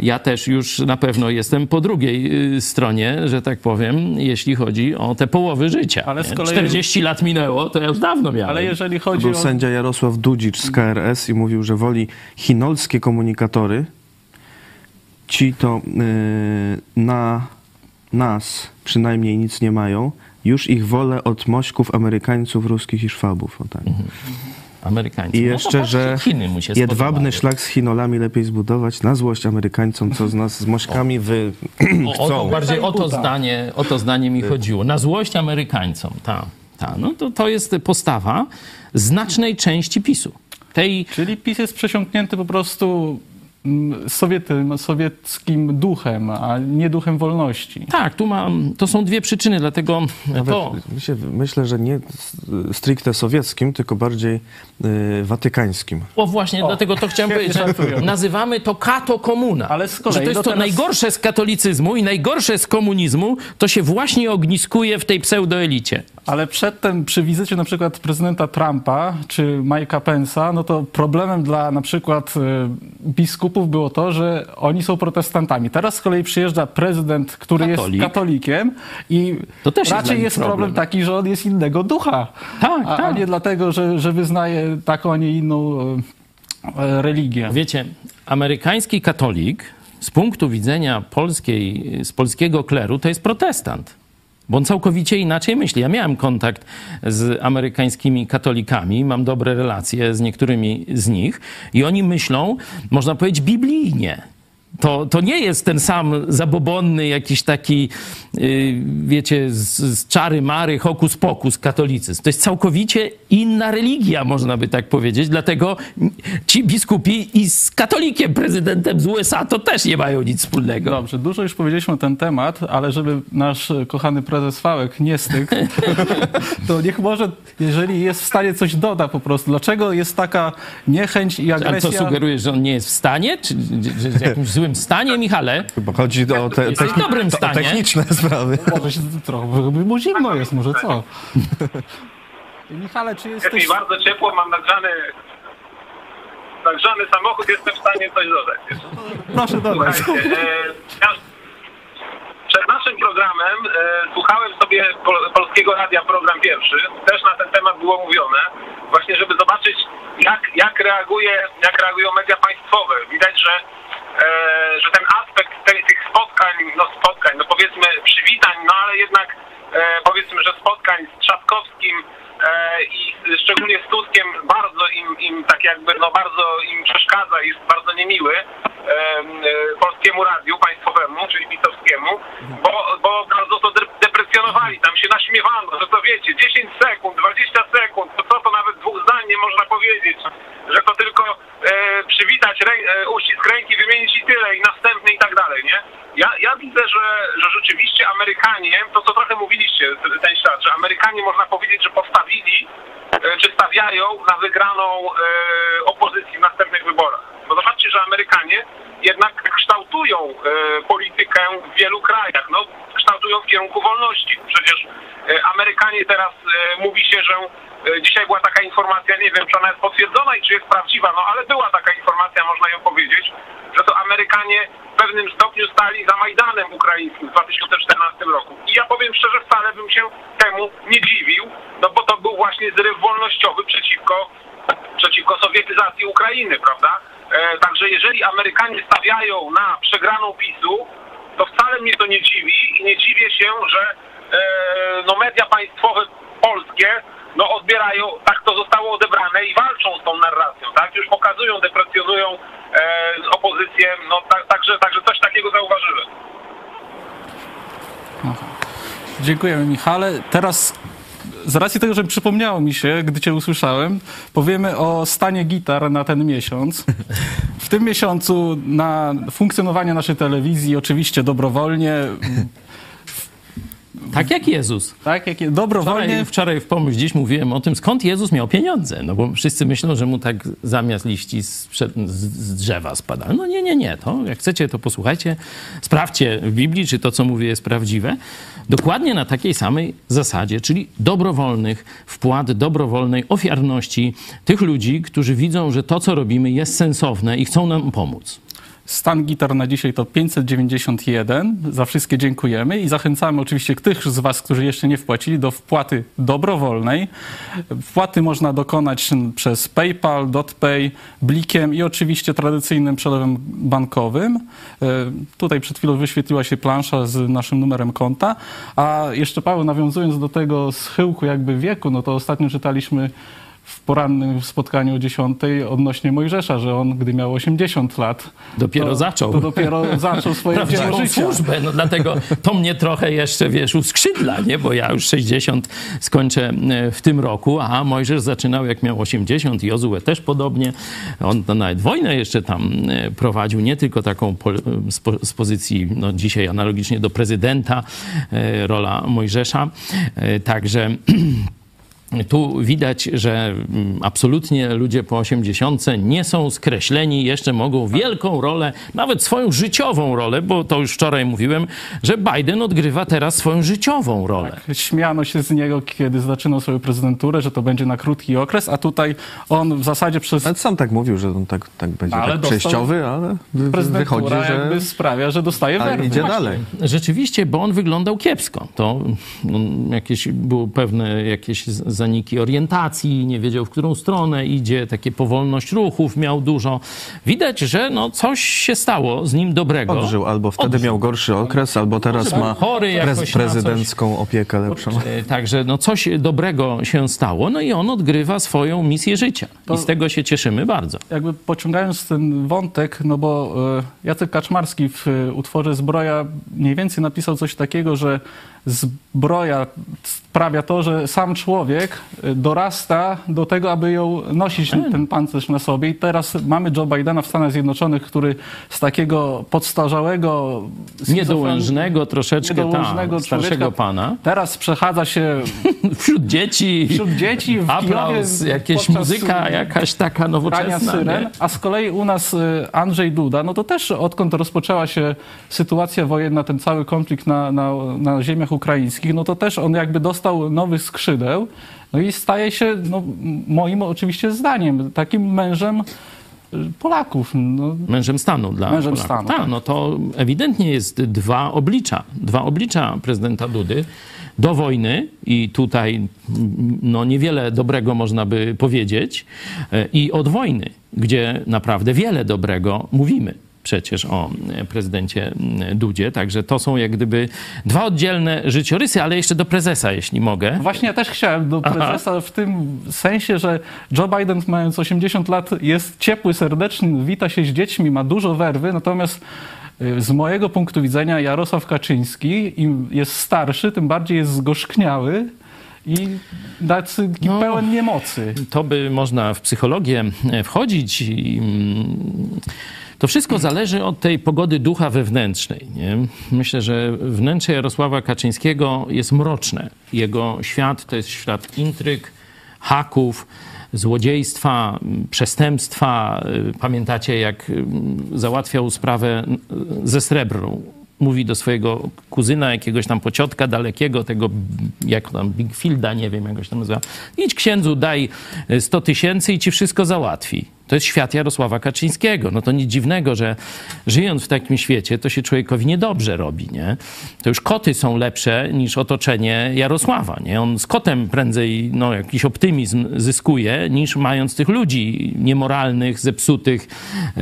Ja też już na pewno jestem po drugiej y, stronie, że tak powiem, jeśli chodzi o te połowy życia. Ale z kolei- 40 lat minęło, to ja już dawno miałem. Ale jeżeli chodzi Był o... sędzia Jarosław Dudzicz z KRS i mówił, że woli chinolskie komunikatory. Ci to y, na nas przynajmniej nic nie mają. Już ich wolę od mośków, Amerykańców, ruskich i szwabów. O tak. Amerykańcy. I No jeszcze, patrzcie, że Chiny mu się jedwabny szlak z Chinolami lepiej zbudować na złość Amerykańcom, co z nas z mośkami wy O, o, to chcą. bardziej o to zdanie, o to zdanie mi chodziło. Na złość Amerykańcom. Ta, ta. No to, to jest postawa znacznej części PiSu. Tej Czyli PiS jest przesiąknięty po prostu mm, sowietym, sowieckim duchem, a nie duchem wolności. Tak, tu mam, to są dwie przyczyny, dlatego to, Nawet, my się, myślę, że nie stricte sowieckim, tylko bardziej y, watykańskim. o właśnie, dlatego to chciałem powiedzieć, nazywamy to kato komuna. Ale z kolei że to jest no to teraz- najgorsze z katolicyzmu i najgorsze z komunizmu, to się właśnie ogniskuje w tej pseudoelicie. Ale przedtem przy wizycie na przykład prezydenta Trumpa czy Mike'a Pence'a, no to problemem dla na przykład y, biskupów było to, że oni są protestantami. Teraz z kolei przyjeżdża prezydent, który Katolik. jest katolikiem i To też jest raczej nich jest problem. problem. taki, że on jest innego ducha. Tak, a, a tak. nie dlatego, że, że wyznaje taką, a nie inną y, y, religię. Wiecie, amerykański katolik z punktu widzenia polskiej, z polskiego kleru to jest protestant. Bo on całkowicie inaczej myśli. Ja miałem kontakt z amerykańskimi katolikami, mam dobre relacje z niektórymi z nich i oni myślą, można powiedzieć, biblijnie. To, to nie jest ten sam zabobonny, jakiś taki, yy, wiecie, z, z czary mary, hokus pokus katolicyzm. To jest całkowicie inna religia, można by tak powiedzieć. Dlatego ci biskupi i z katolikiem, prezydentem z USA, to też nie mają nic wspólnego. Dobrze, dużo już powiedzieliśmy na ten temat, ale żeby nasz kochany prezes Fałek nie stykł, to niech może, jeżeli jest w stanie, coś doda po prostu. Dlaczego jest taka niechęć i Ale co agresja? sugerujesz, że on nie jest w stanie? Czy jest w jakimś złym stanie, Michale? Chyba chodzi o, te, techni- dobrym stanie. techniczne sprawy. Może się trochę, mu zimno jest, może co? Michale, czy Jest jesteś... mi bardzo ciepło, mam nagrzany, nagrzany samochód, jestem w stanie coś dodać. Proszę dodać. E, ja przed naszym programem e, słuchałem sobie pol, Polskiego Radia program pierwszy. Też na ten temat było mówione. Właśnie, żeby zobaczyć, jak, jak, reaguje, jak reagują media państwowe. Widać, że, że ten aspekt tej, tych spotkań, no spotkań, no powiedzmy przywitań, no ale jednak e, powiedzmy, że spotkań z Trzaskowskim e, i szczególnie z Tuskiem bardzo im, im tak jakby, no bardzo im przeszkadza, jest bardzo niemiły em, e, polskiemu radiu państwowemu, czyli pisowskiemu, bo, bo bardzo to de- deprecjonowali, tam się naśmiewano, że to wiecie, 10 sekund, 20 sekund, to co to nawet dwóch zdań nie można powiedzieć, że to tylko e, przywitać, rę, e, uścisk ręki, wymienić i tyle, i następny i tak dalej, nie? Ja, ja widzę, że, że rzeczywiście Amerykanie, to co trochę mówiliście ten ślad, że Amerykanie można powiedzieć, że postawili, e, czy stawiają na wygraną e, opozycji w następnych wyborach. Bo zobaczcie, że Amerykanie jednak kształtują e, politykę w wielu krajach. No, kształtują w kierunku wolności. Przecież e, Amerykanie teraz e, mówi się, że e, dzisiaj była taka informacja, nie wiem, czy ona jest potwierdzona i czy jest prawdziwa, no ale była taka informacja, można ją powiedzieć, że to Amerykanie w pewnym stopniu stali za Majdanem ukraińskim w 2014 roku. I ja powiem szczerze, wcale bym się temu nie dziwił, no bo to był właśnie zryw wolnościowy przeciwko, przeciwko sowietyzacji Ukrainy, prawda? E, także jeżeli Amerykanie stawiają na przegraną PiSu, to wcale mnie to nie dziwi i nie dziwię się, że e, no media państwowe polskie no odbierają, tak to zostało odebrane i walczą z tą narracją, tak? Już pokazują, deprecjonują e, opozycję, no tak, także, także coś takiego zauważyłem. Dziękujemy Michale. Teraz z racji tego, że przypomniało mi się, gdy cię usłyszałem, powiemy o stanie gitar na ten miesiąc. W tym miesiącu na funkcjonowanie naszej telewizji oczywiście dobrowolnie, Tak jak Jezus. tak, jakie Wczoraj, dobrowolnie wczoraj w Pomyśl dziś mówiłem o tym, skąd Jezus miał pieniądze. No bo wszyscy myślą, że mu tak zamiast liści z, z, drzewa spadały. No nie, nie, nie. To jak chcecie, to posłuchajcie. Sprawdźcie w Biblii, czy to, co mówię, jest prawdziwe. Dokładnie na takiej samej zasadzie, czyli dobrowolnych wpłat, dobrowolnej ofiarności tych ludzi, którzy widzą, że to, co robimy, jest sensowne i chcą nam pomóc. Stan gitar na dzisiaj to 591. Za wszystkie dziękujemy i zachęcamy oczywiście tych z Was, którzy jeszcze nie wpłacili, do wpłaty dobrowolnej. Wpłaty można dokonać przez PayPal, DotPay, Blikiem i oczywiście tradycyjnym przelewem bankowym. E, Tutaj przed chwilą wyświetliła się plansza z naszym numerem konta. A jeszcze Paweł, nawiązując do tego schyłku jakby wieku, no to ostatnio czytaliśmy w porannym spotkaniu o 10 odnośnie Mojżesza, że on, gdy miał 80 lat, Dopiero to, zaczął. To dopiero zaczął swoje dzieło życia. służbę. No dlatego to mnie trochę jeszcze, wiesz, uskrzydla, nie? Bo ja już 60 skończę e, w tym roku, a Mojżesz zaczynał jak miał 80 i Jozue też podobnie. On nawet wojnę jeszcze tam e, prowadził, nie tylko taką po, z, po, z pozycji, no dzisiaj analogicznie do prezydenta, e, rola Mojżesza. E, Także tu widać, że mm, absolutnie ludzie po 80 nie są skreśleni, jeszcze mogą wielką rolę, nawet swoją życiową rolę, bo to już wczoraj mówiłem, że Biden odgrywa teraz swoją życiową rolę. Śmiano się z niego, kiedy zaczynał swoją prezydenturę, że to będzie na krótki okres, a tutaj on w zasadzie przez Ale sam tak mówił, że on tak, tak będzie Ale tak przejściowy, ale wy- wychodzi, prezydentura że jakby sprawia, że dostaje ale werwy. idzie dalej. Rzeczywiście, bo on wyglądał kiepsko. To no, jakieś, było pewne jakieś zaniki orientacji, nie wiedział, w którą stronę idzie, takie powolność ruchów miał dużo. Widać, że no, coś się stało z nim dobrego. Odżył, albo wtedy Odżył. miał gorszy okres, albo teraz ma prez- prezydencką opiekę lepszą. Także no coś dobrego się stało, no i on odgrywa swoją misję życia. I z tego się cieszymy bardzo. Jakby pociągając ten wątek, no bo e, Jacek Kaczmarski w e, utworze Zbroja mniej więcej napisał coś takiego, że zbroja sprawia to, że sam człowiek e, dorasta do tego, aby ją nosić, ten pancerz na sobie. I teraz mamy Joe Bidena w Stanach Zjednoczonych, który z takiego podstarzałego, Niedołężnego troszeczkę, niedołężnego ta, starszego pana. Teraz przechadza się Wśród dzieci. wśród dzieci w Aplauz, jakieś muzyka jakaś taka nowoczesna. syren, a z kolei u nas y, Andrzej Duda, no to też odkąd rozpoczęła się sytuacja wojenna, ten cały konflikt na, na, na ziemiach ukraińskich, no to też on jakby dostał nowych skrzydeł, no i staje się, no, moim oczywiście zdaniem, takim mężem y, Polaków. No, Mężem stanu dla Mężem Polaków. stanu, Tak, tak. no to ewidentnie jest dwa oblicza. Dwa oblicza prezydenta Dudy. Do wojny i tutaj no, niewiele dobrego można by powiedzieć e, i od wojny, gdzie naprawdę wiele dobrego mówimy przecież o e, prezydencie Dudzie. Także to są jak gdyby dwa oddzielne życiorysy, ale jeszcze do prezesa, jeśli mogę. Właśnie ja też chciałem do prezesa w tym sensie, że Joe Biden mając 80 lat jest ciepły, serdeczny, wita się z dziećmi, ma dużo werwy, natomiast y, z mojego punktu widzenia Jarosław Kaczyński im jest starszy, tym bardziej jest zgorzkniały i tacy No. pełen niemocy. to by można w psychologię e, wchodzić i mm, to wszystko zależy od tej pogody ducha wewnętrznej. Nie? Myślę, że wnętrze Jarosława Kaczyńskiego jest mroczne. Jego świat to jest świat intryg, haków, złodziejstwa, przestępstwa. Pamiętacie, jak ym, załatwiał sprawę y, ze srebrną mówi do swojego kuzyna, jakiegoś tam pociotka dalekiego, tego jak tam Bigfielda, nie wiem jak go się tam nazywa. Idź księdzu, daj y, 100 tysięcy i ci wszystko załatwi. To jest świat Jarosława Kaczyńskiego. No to nic dziwnego, że żyjąc w takim świecie, to się człowiekowi niedobrze robi, nie? To już koty są lepsze niż otoczenie Jarosława, nie? On z kotem prędzej, no, jakiś optymizm zyskuje, niż mając tych ludzi niemoralnych, zepsutych, e,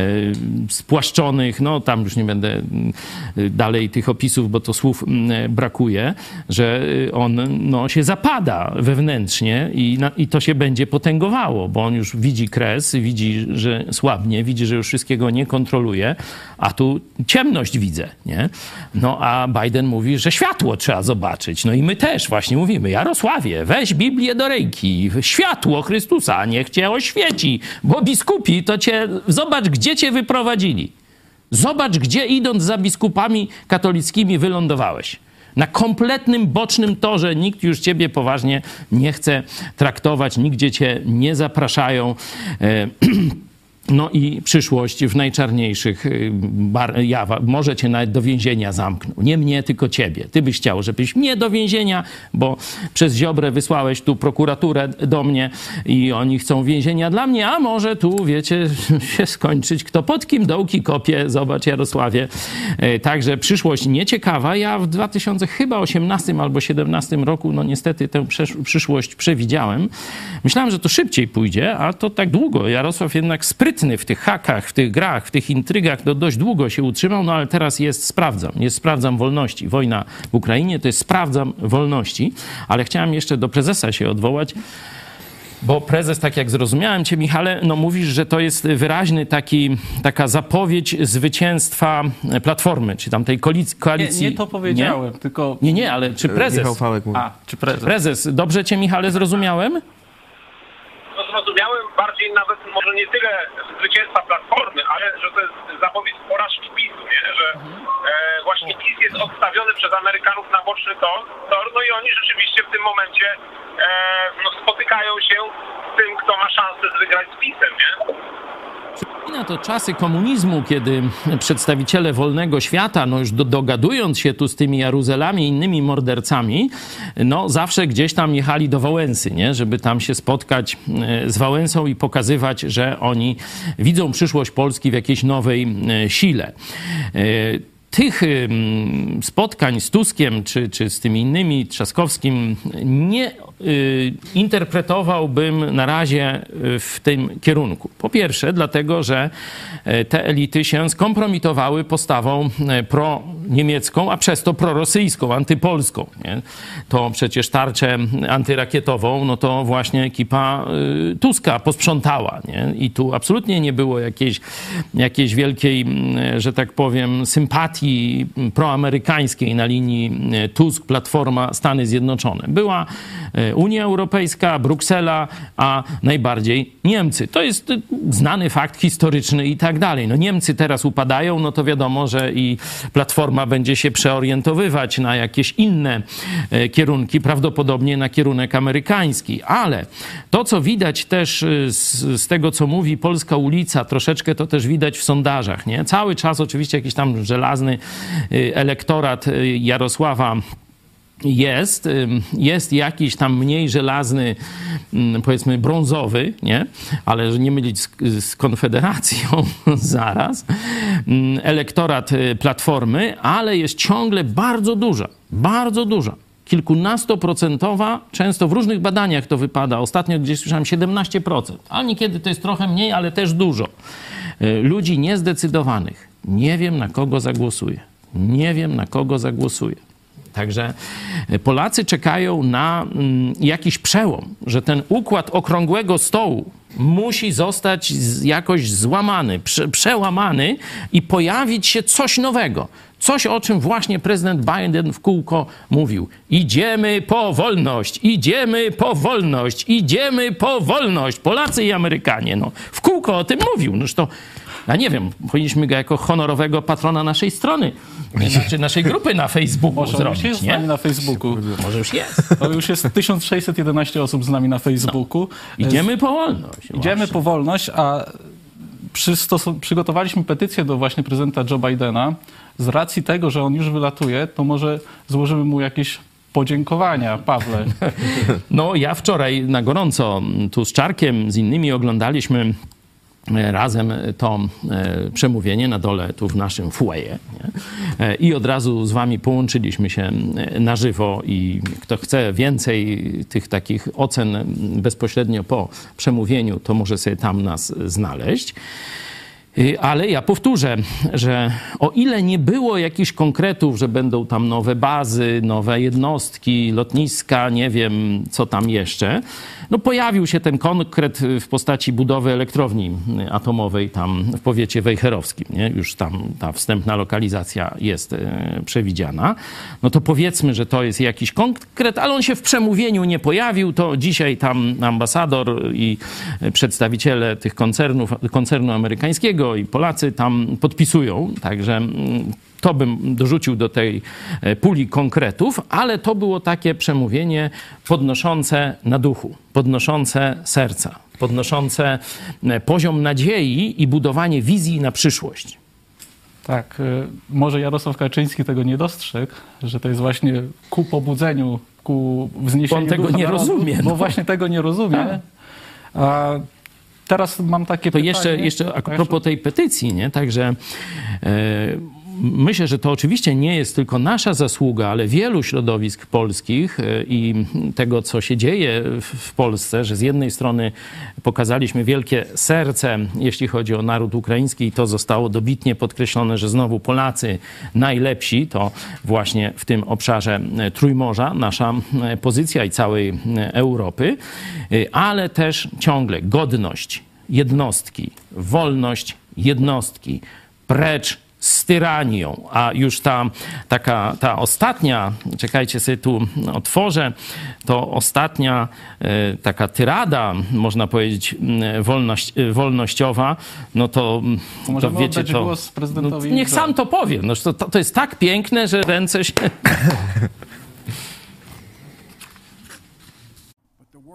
spłaszczonych, no tam już nie będę mm, dalej tych opisów, bo to słów mm, brakuje, że y, on no, się zapada wewnętrznie i, i to się będzie potęgowało, bo on już widzi kres, widzi, że słabnie, widzi, że już wszystkiego nie kontroluje, a tu ciemność widzę, nie? No a Biden mówi, że światło trzeba zobaczyć. No i my też właśnie mówimy, Jarosławie, weź Biblię do ręki, światło Chrystusa, niech cię oświeci, bo biskupi to cię, zobacz, gdzie cię wyprowadzili. Zobacz, gdzie idąc za biskupami katolickimi wylądowałeś. Na kompletnym bocznym torze nikt już ciebie poważnie nie chce traktować, nigdzie cię nie zapraszają. No i przyszłość w najczarniejszych y, bar, jawa. Może cię nawet do więzienia zamknął. Nie mnie, tylko ciebie. Ty byś chciał, żebyś mnie do więzienia, bo przez Ziobrę wysłałeś tu prokuraturę do mnie i oni chcą więzienia dla mnie, a może tu, wiecie, się skończyć. Kto pod kim dołki kopie, zobacz Jarosławie. E, także przyszłość nieciekawa. Ja w 2018 albo 17 roku, no niestety tę przyszłość przewidziałem. Myślałem, że to szybciej pójdzie, a to tak długo. Jarosław jednak sprytnie sprytny w tych hakach, w tych grach, w tych intrygach, to dość długo się utrzymał, no ale teraz jest sprawdzam, jest sprawdzam wolności. Wojna w Ukrainie to jest sprawdzam wolności, ale chciałem jeszcze do prezesa się odwołać. Bo prezes, tak jak zrozumiałem cię, Michale, no mówisz, że to jest wyraźny taki, taka zapowiedź zwycięstwa Platformy, czy tam tej koalicji. Nie, nie to powiedziałem, nie? tylko... Nie, nie, ale czy prezes... Michał Fałek mówi. A, czy prezes? Prezes, dobrze cię, Michale, zrozumiałem? Zrozumiałem bardziej nawet może nie tyle zwycięstwa Platformy, ale że to jest zapowiedź porażki PiSu, nie? że e, właśnie PiS jest odstawiony przez Amerykanów na boczny tor, tor no i oni rzeczywiście w tym momencie e, no, spotykają się z tym, kto ma szansę wygrać z PiSem, nie? Przypomina to czasy komunizmu, kiedy przedstawiciele wolnego świata, no już do, dogadując się tu z tymi Jaruzelami i innymi mordercami, no zawsze gdzieś tam jechali do Wałęsy, nie? żeby tam się spotkać e, z Wałęsą i pokazywać, że oni widzą przyszłość Polski w jakiejś nowej e, sile e, tych spotkań z Tuskiem czy, czy z tymi innymi, Trzaskowskim, nie interpretowałbym na razie y, w tym kierunku. Po pierwsze, dlatego, że y, te elity się skompromitowały postawą pro-niemiecką, a przez to prorosyjską, antypolską. Nie? To przecież tarczę antyrakietową, no to właśnie ekipa Tuska posprzątała. Nie? I tu absolutnie nie było jakiejś, jakiejś wielkiej, że tak powiem, sympatii proamerykańskiej na linii Tusk, Platforma, Stany Zjednoczone. Była Unia Europejska, Bruksela, a najbardziej Niemcy. To jest znany fakt historyczny i tak dalej. No Niemcy teraz upadają, no to wiadomo, że i Platforma będzie się przeorientowywać na jakieś inne e, kierunki, prawdopodobnie na kierunek amerykański. Ale to, co widać też e, z, z tego, co mówi Polska ulica, troszeczkę to też widać w sondażach, nie? Cały czas oczywiście jakiś tam żelazny elektorat Jarosława jest, jest jakiś tam mniej żelazny, powiedzmy brązowy, nie? ale nie mylić z, z Konfederacją zaraz, elektorat y, Platformy, ale jest ciągle bardzo duża, bardzo duża kilkunastoprocentowa, często w różnych badaniach to wypada. Ostatnio gdzieś słyszałem 17%, a niekiedy to jest trochę mniej, ale też dużo. Y, ludzi niezdecydowanych. Nie wiem, na kogo zagłosuję. Nie wiem, na kogo zagłosuję. Także Polacy czekają na mm, jakiś przełom, że ten układ okrągłego stołu musi zostać jakoś złamany, prze, przełamany i pojawić się coś nowego. Coś, o czym właśnie prezydent Biden w kółko mówił. Idziemy po wolność, idziemy po wolność, idziemy po wolność. Polacy i Amerykanie, no, w kółko o tym mówił. Noż to ja nie wiem, powinniśmy go jako honorowego patrona naszej strony, znaczy naszej grupy na Facebooku Może zrobić, już jest nie? z nami na Facebooku. Może już jest. To już jest 1611 osób z nami na Facebooku. No. Idziemy po wolność. Idziemy właśnie. po wolność, a przygotowaliśmy petycję do właśnie prezydenta Joe Bidena. Z racji tego, że on już wylatuje, to może złożymy mu jakieś podziękowania, Pawle. No, ja wczoraj na gorąco tu z Czarkiem, z innymi oglądaliśmy razem to e, przemówienie na dole tu w naszym. Nie? E, I od razu z wami połączyliśmy się e, na żywo i kto chce więcej tych takich ocen bezpośrednio po przemówieniu, to może sobie tam nas znaleźć. Y, ale ja powtórzę, że o ile nie było jakichś konkretów, że będą tam nowe bazy, nowe jednostki, lotniska, nie wiem co tam jeszcze, no pojawił się ten konkret w postaci budowy elektrowni atomowej tam w powiecie wejherowskim. Nie? Już tam ta wstępna lokalizacja jest e, przewidziana. No to powiedzmy, że to jest jakiś konkret, ale on się w przemówieniu nie pojawił. To dzisiaj tam ambasador i przedstawiciele tych koncernów, koncernu amerykańskiego i Polacy tam podpisują. Także mm, to bym dorzucił do tej e, puli konkretów, ale to było takie przemówienie podnoszące na duchu, podnoszące serca, podnoszące e, poziom nadziei i budowanie wizji na przyszłość. Tak, e, może Jarosław Kaczyński tego nie dostrzegł, że to jest właśnie ku pobudzeniu, ku wzniesieniu On tego nie narodu, rozumie, Bo no. właśnie tego nie rozumie. A teraz mam takie To pytanie. jeszcze, jeszcze a propos tej petycji, nie? Także e, myślę, że to oczywiście nie jest tylko nasza zasługa, ale wielu środowisk polskich e, i tego, co się dzieje w, Polsce, że z jednej strony pokazaliśmy wielkie serce, jeśli chodzi o naród ukraiński i to zostało dobitnie podkreślone, że znowu Polacy najlepsi, to właśnie w tym obszarze e, Trójmorza nasza e, pozycja i całej Europy, ale też ciągle godność jednostki, wolność jednostki, precz z tyranią, a już ta taka, ta ostatnia, czekajcie sobie tu otworzę, to ostatnia e, taka tyrada, można powiedzieć, m, wolność, e, wolnościowa, no to, to możemy wiecie, to, głos prezydentowi no, niech sam to powie. No, to, to jest tak piękne, że ręce się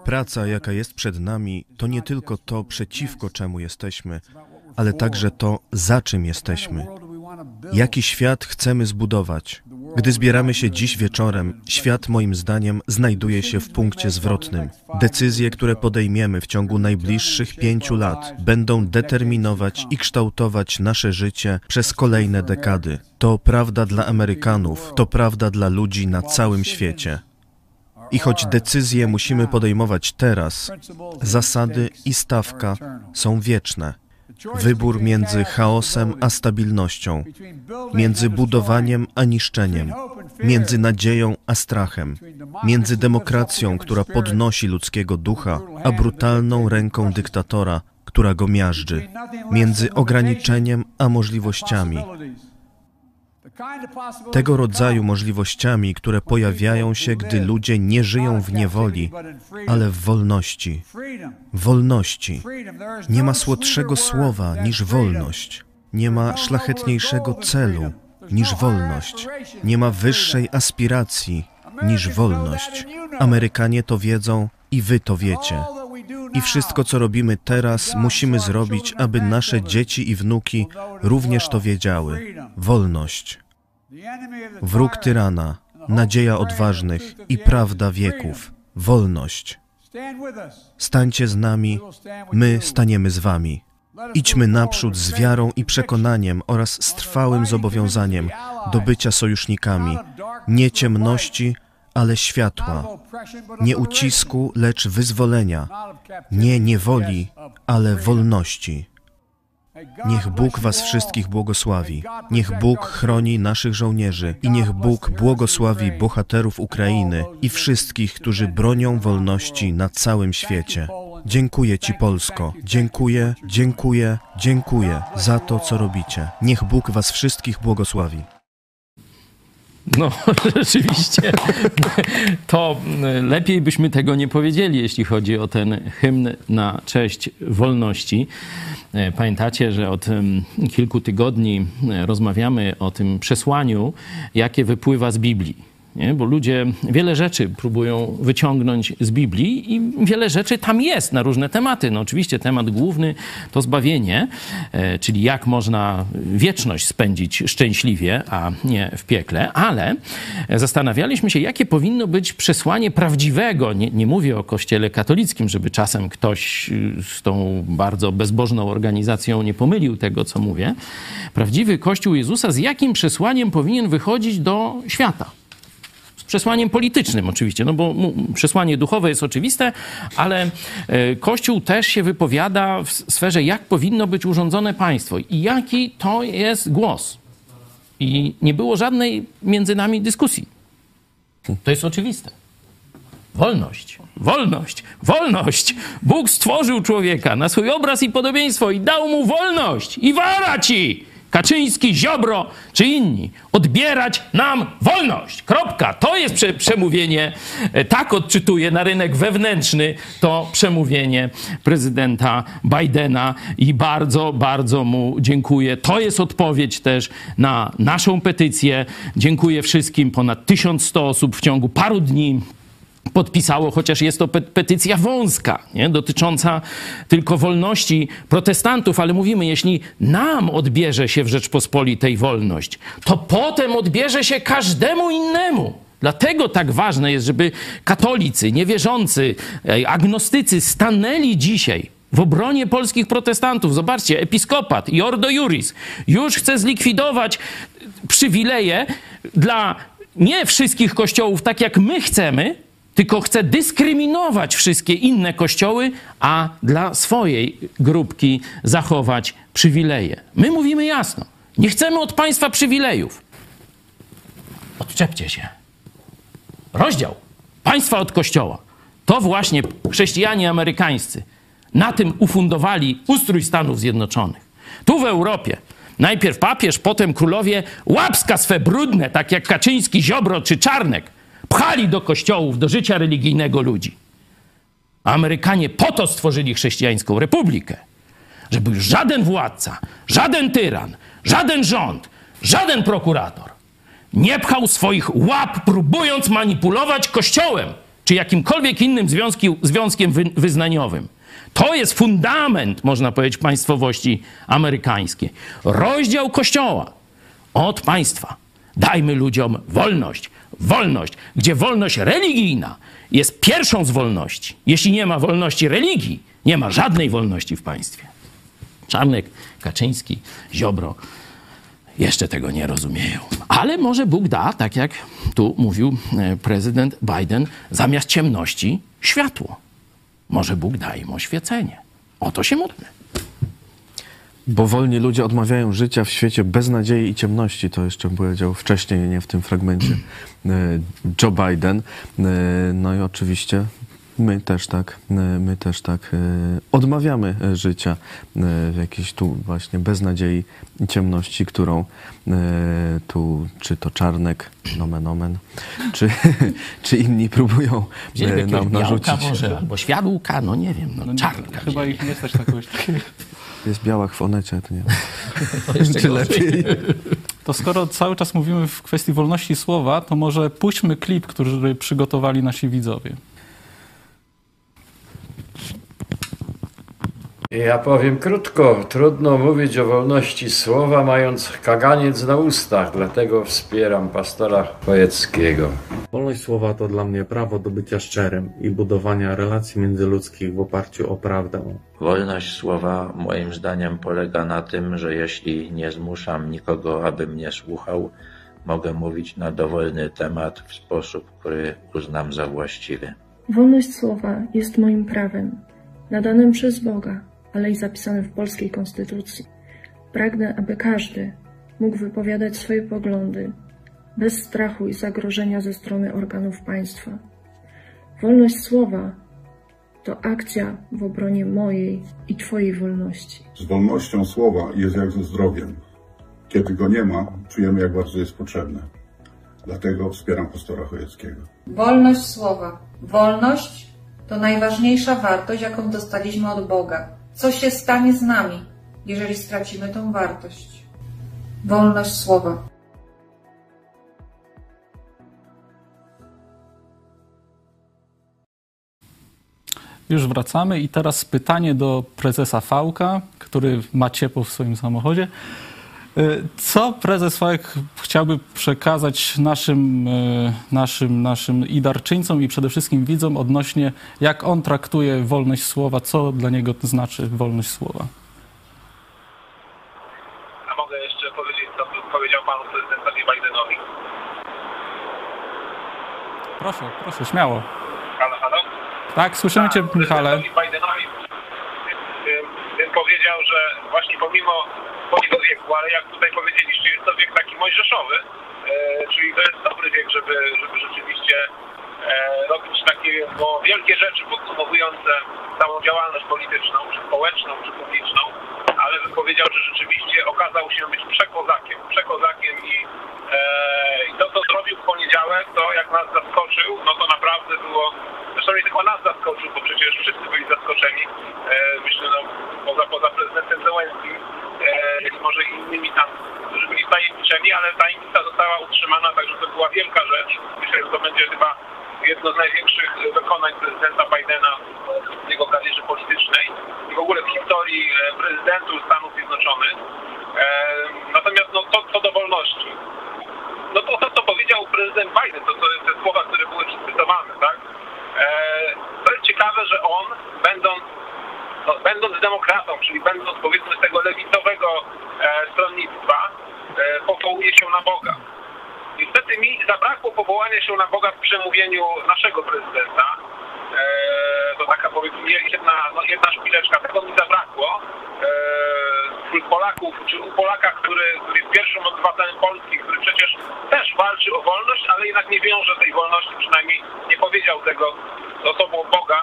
Praca, jaka jest przed nami, to nie tylko to, przeciwko czemu jesteśmy, ale także to, za czym jesteśmy. Jaki świat chcemy zbudować? Gdy zbieramy się dziś wieczorem, świat moim zdaniem znajduje się w punkcie zwrotnym. Decyzje, które podejmiemy w ciągu najbliższych pięciu lat, będą determinować i kształtować nasze życie przez kolejne dekady. To prawda dla Amerykanów, to prawda dla ludzi na całym świecie. I choć decyzje musimy podejmować teraz, zasady i stawka są wieczne. Wybór między chaosem a stabilnością, między budowaniem a niszczeniem, między nadzieją a strachem, między demokracją, która podnosi ludzkiego ducha, a brutalną ręką dyktatora, która go miażdży, między ograniczeniem a możliwościami. Tego rodzaju możliwościami, które pojawiają się, gdy ludzie nie żyją w niewoli, ale w wolności. Wolności. Nie ma słodszego słowa niż wolność. Nie ma szlachetniejszego celu niż wolność. Nie ma wyższej aspiracji niż wolność. Amerykanie to wiedzą i wy to wiecie. I wszystko, co robimy teraz, musimy zrobić, aby nasze dzieci i wnuki również to wiedziały. Wolność. Wróg tyrana, nadzieja odważnych i prawda wieków. Wolność. Stańcie z nami, my staniemy z wami. Idźmy naprzód z wiarą i przekonaniem oraz z trwałym zobowiązaniem do bycia sojusznikami, nie ciemności, ale światła, nie ucisku, lecz wyzwolenia, nie niewoli, ale wolności. Niech Bóg Was wszystkich błogosławi. Niech Bóg chroni naszych żołnierzy i niech Bóg błogosławi bohaterów Ukrainy i wszystkich, którzy bronią wolności na całym świecie. Dziękuję Ci, Polsko. Dziękuję, dziękuję, dziękuję za to, co robicie. Niech Bóg Was wszystkich błogosławi. No, rzeczywiście. To mm, lepiej byśmy tego nie powiedzieli, jeśli chodzi o ten hymn na cześć wolności. E, Pamiętacie, że od kilku tygodni e, rozmawiamy o tym przesłaniu, jakie wypływa z Biblii. Nie? Bo ludzie wiele rzeczy próbują wyciągnąć z Biblii i wiele rzeczy tam jest na różne tematy. No oczywiście temat główny to zbawienie, e, czyli jak można wieczność spędzić szczęśliwie, a nie w piekle, ale zastanawialiśmy się, jakie powinno być przesłanie prawdziwego. Nie, nie mówię o Kościele katolickim, żeby czasem ktoś y, z tą bardzo bezbożną organizacją nie pomylił tego, co mówię. Prawdziwy Kościół Jezusa z jakim przesłaniem powinien wychodzić do świata? Przesłaniem politycznym oczywiście, no bo przesłanie duchowe jest oczywiste, ale e, Kościół też się wypowiada w sferze, jak powinno być urządzone państwo i jaki to jest głos. I nie było żadnej między nami dyskusji. To jest oczywiste. Wolność, wolność, wolność. Bóg stworzył człowieka na swój obraz i podobieństwo i dał mu wolność. I wara ci! Kaczyński, Ziobro czy inni, odbierać nam wolność. Kropka. To jest prze przemówienie, e, tak odczytuję na rynek wewnętrzny to przemówienie prezydenta Bidena i bardzo, bardzo mu dziękuję. To jest odpowiedź też na naszą petycję. Dziękuję wszystkim. Ponad 1100 osób w ciągu paru dni podpisało, chociaż jest to petycja wąska, nie? dotycząca tylko wolności protestantów, ale mówimy, jeśli nam odbierze się w Rzeczpospolitej wolność, to potem odbierze się każdemu innemu. Dlatego tak ważne jest, żeby katolicy, niewierzący, agnostycy stanęli dzisiaj w obronie polskich protestantów. Zobaczcie, episkopat i Juris już chce zlikwidować przywileje dla nie wszystkich kościołów, tak jak my chcemy, tylko chce dyskryminować wszystkie inne kościoły, a dla swojej grupki zachować przywileje. My mówimy jasno, nie chcemy od państwa przywilejów. Odczepcie się. Rozdział państwa od kościoła. To właśnie chrześcijanie amerykańscy na tym ufundowali ustrój Stanów Zjednoczonych. Tu w Europie najpierw papież, potem królowie łapska swe brudne, tak jak Kaczyński, Ziobro czy Czarnek – pchali do kościołów, do życia religijnego ludzi. Amerykanie po to stworzyli chrześcijańską republikę, żeby żaden władca, żaden tyran, żaden rząd, żaden prokurator nie pchał swoich łap, próbując manipulować kościołem czy jakimkolwiek innym związki, związkiem wy, wyznaniowym. To jest fundament, można powiedzieć, państwowości amerykańskiej. Rozdział kościoła od państwa. Dajmy ludziom wolność wolność, gdzie wolność religijna jest pierwszą z wolności. Jeśli nie ma wolności religii, nie ma żadnej wolności w państwie. Czarnek, Kaczyński, Ziobro jeszcze tego nie rozumieją. Ale może Bóg da, tak jak tu mówił e, prezydent Biden, zamiast ciemności światło. Może Bóg da im oświecenie. O to się módlmy. Bo wolni ludzie odmawiają życia w świecie bez nadziei i ciemności. To jeszcze powiedział wcześniej, nie w tym fragmencie, e, Joe Biden. E, no i oczywiście my też tak, e, my też tak odmawiamy życia w jakiejś tu właśnie beznadziei i ciemności, którą tu, czy to Czarnek, nomen omen, czy, czy inni próbują nam narzucić. Może, albo świadłka, no nie wiem, no, no czarnka. Chyba ich nie stać tak jest biała w Onecie, to nie to Czy lepiej? To skoro cały czas mówimy w kwestii wolności słowa, to może puśćmy klip, który przygotowali nasi widzowie. Ja powiem krótko. Trudno mówić o wolności słowa, mając kaganiec na ustach, dlatego wspieram pastora Chojeckiego. Wolność słowa to dla mnie prawo do bycia szczerym i budowania relacji międzyludzkich w oparciu o prawdę. Wolność słowa moim zdaniem polega na tym, że jeśli nie zmuszam nikogo, aby mnie słuchał, mogę mówić na dowolny temat w sposób, który uznam za właściwy. Wolność słowa jest moim prawem, nadanym przez Boga ale i zapisane w polskiej konstytucji. Pragnę, aby każdy mógł wypowiadać swoje poglądy bez strachu i zagrożenia ze strony organów państwa. Wolność słowa to akcja w obronie mojej i Twojej wolności. Z wolnością słowa jest jak ze zdrowiem. Kiedy go nie ma, czujemy, jak bardzo jest potrzebne. Dlatego wspieram pastora Chojeckiego. Wolność słowa. Wolność to najważniejsza wartość, jaką dostaliśmy od Boga. Co się stanie z nami, jeżeli stracimy tą wartość? Wolność słowa. Już wracamy i teraz pytanie do prezesa Fałka, który ma ciepło w swoim samochodzie. Y, co prezes Fałek chciałby przekazać naszym, y, naszym, naszym i darczyńcom, i przede wszystkim widzom odnośnie, jak on traktuje wolność słowa, co dla niego to znaczy wolność słowa? A mogę jeszcze powiedzieć, co powiedział panu prezydentowi Bidenowi? Proszę, proszę, śmiało. Halo, halo? Tak, słyszymy Cię, Michale. Bidenowi bym powiedział, że właśnie pomimo swojego wieku, ale jak tutaj powiedzieliście, jest to wiek taki mojżeszowy, e, czyli to jest dobry wiek, żeby, żeby rzeczywiście e, robić takie no, wielkie rzeczy podsumowujące całą działalność polityczną, czy społeczną, czy publiczną, ale bym powiedział, że rzeczywiście okazał się być przekozakiem, przekozakiem i, e, i to, co zrobił w poniedziałek, to jak nas zaskoczył, no to naprawdę było, zresztą nie tylko nas zaskoczył, bo przecież wszyscy byli zaskoczeni, e, myślę, no, poza, poza prezydentem Zełenskim e, i może innymi tam, którzy byli tajemniczeni, ale tajemnica została utrzymana, także to była wielka rzecz. Myślę, że to będzie chyba jedno z największych dokonań prezydenta Bidena w jego karierze politycznej i w ogóle w historii e, prezydentów Stanów Zjednoczonych. E, Natomiast no, co, co do wolności, no to to, co powiedział prezydent Biden, to, to te słowa, które były cytowane, tak? To jest ciekawe, że on, będąc, no, będąc demokratą, czyli będąc powiedzmy tego lewicowego e, stronnictwa, e, powołuje się na Boga. Niestety mi zabrakło powołania się na Boga w przemówieniu naszego prezydenta. Eee, to taka powiedzmy jedna, no jedna szpileczka, tego mi zabrakło. Eee, wśród Polaków, czy u Polaka, który, który jest pierwszym obywatelem Polski, który przecież też walczy o wolność, ale jednak nie wiąże tej wolności, przynajmniej nie powiedział tego z osobą Boga,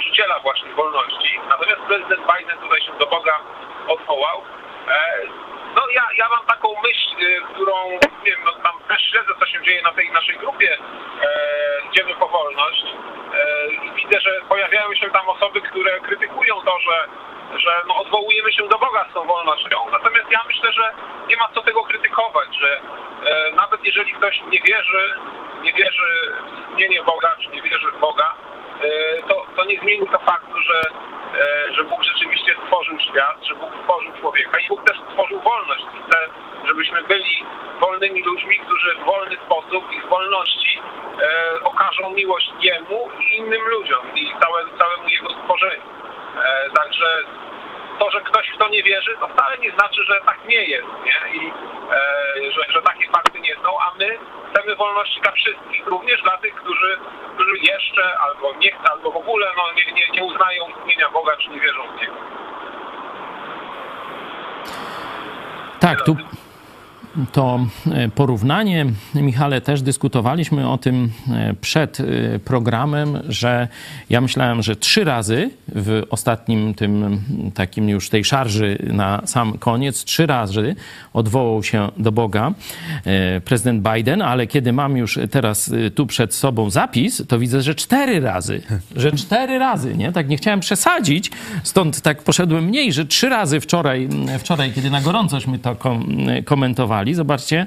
Boga stworzyciela właśnie wolności. Natomiast prezydent Biden tutaj się do Boga odwołał. Eee, no ja, ja mam taką myśl, y, którą nie wiem, no, tam też śledzę, co się dzieje na tej naszej grupie e, Idziemy po wolność e, i widzę, że pojawiają się tam osoby, które krytykują to, że, że no, odwołujemy się do Boga z tą wolnością. Natomiast ja myślę, że nie ma co tego krytykować, że e, nawet jeżeli ktoś nie wierzy, nie wierzy w istnienie Boga, czy nie wierzy w Boga, e, to, to nie zmieni to faktu, że, e, że Bóg rzeczywiście stworzył świat, że Bóg stworzył człowieka i Bóg też stworzył wolność. Chce, żebyśmy byli wolnymi ludźmi, którzy w wolny sposób i w wolności e, okażą miłość Jemu i innym ludziom i całe, całemu Jego stworzeniu. E, także to, że ktoś w to nie wierzy, to wcale nie znaczy, że tak nie jest, nie? I e, że, że takie fakty nie są, a my wolności dla wszystkich, również dla tych, którzy, którzy jeszcze albo nie chcą, albo w ogóle no, nie, nie, nie uznają istnienia Boga, czy nie wierzą w Niego. Tak, tu to e, porównanie, Michale, też dyskutowaliśmy o tym e, przed e, programem, że ja myślałem, że trzy razy w ostatnim tym takim już tej szarży na sam koniec, trzy razy odwołał się do Boga prezydent Biden, ale kiedy mam już teraz tu przed sobą zapis, to widzę, że cztery razy, że cztery razy, nie? Tak nie chciałem przesadzić, stąd tak poszedłem mniej, że trzy razy wczoraj, wczoraj kiedy na gorącośmy to kom Zobaczcie,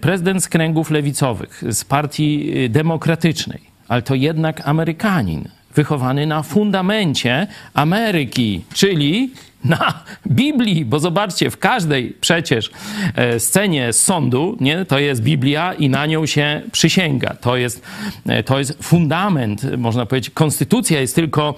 prezydent z kręgów lewicowych, z partii demokratycznej, ale to jednak Amerykanin, wychowany na fundamencie Ameryki, czyli na Biblii, bo zobaczcie, w każdej przecież scenie sądu, nie, to jest Biblia i na nią się przysięga. To jest, to jest fundament, można powiedzieć, konstytucja jest tylko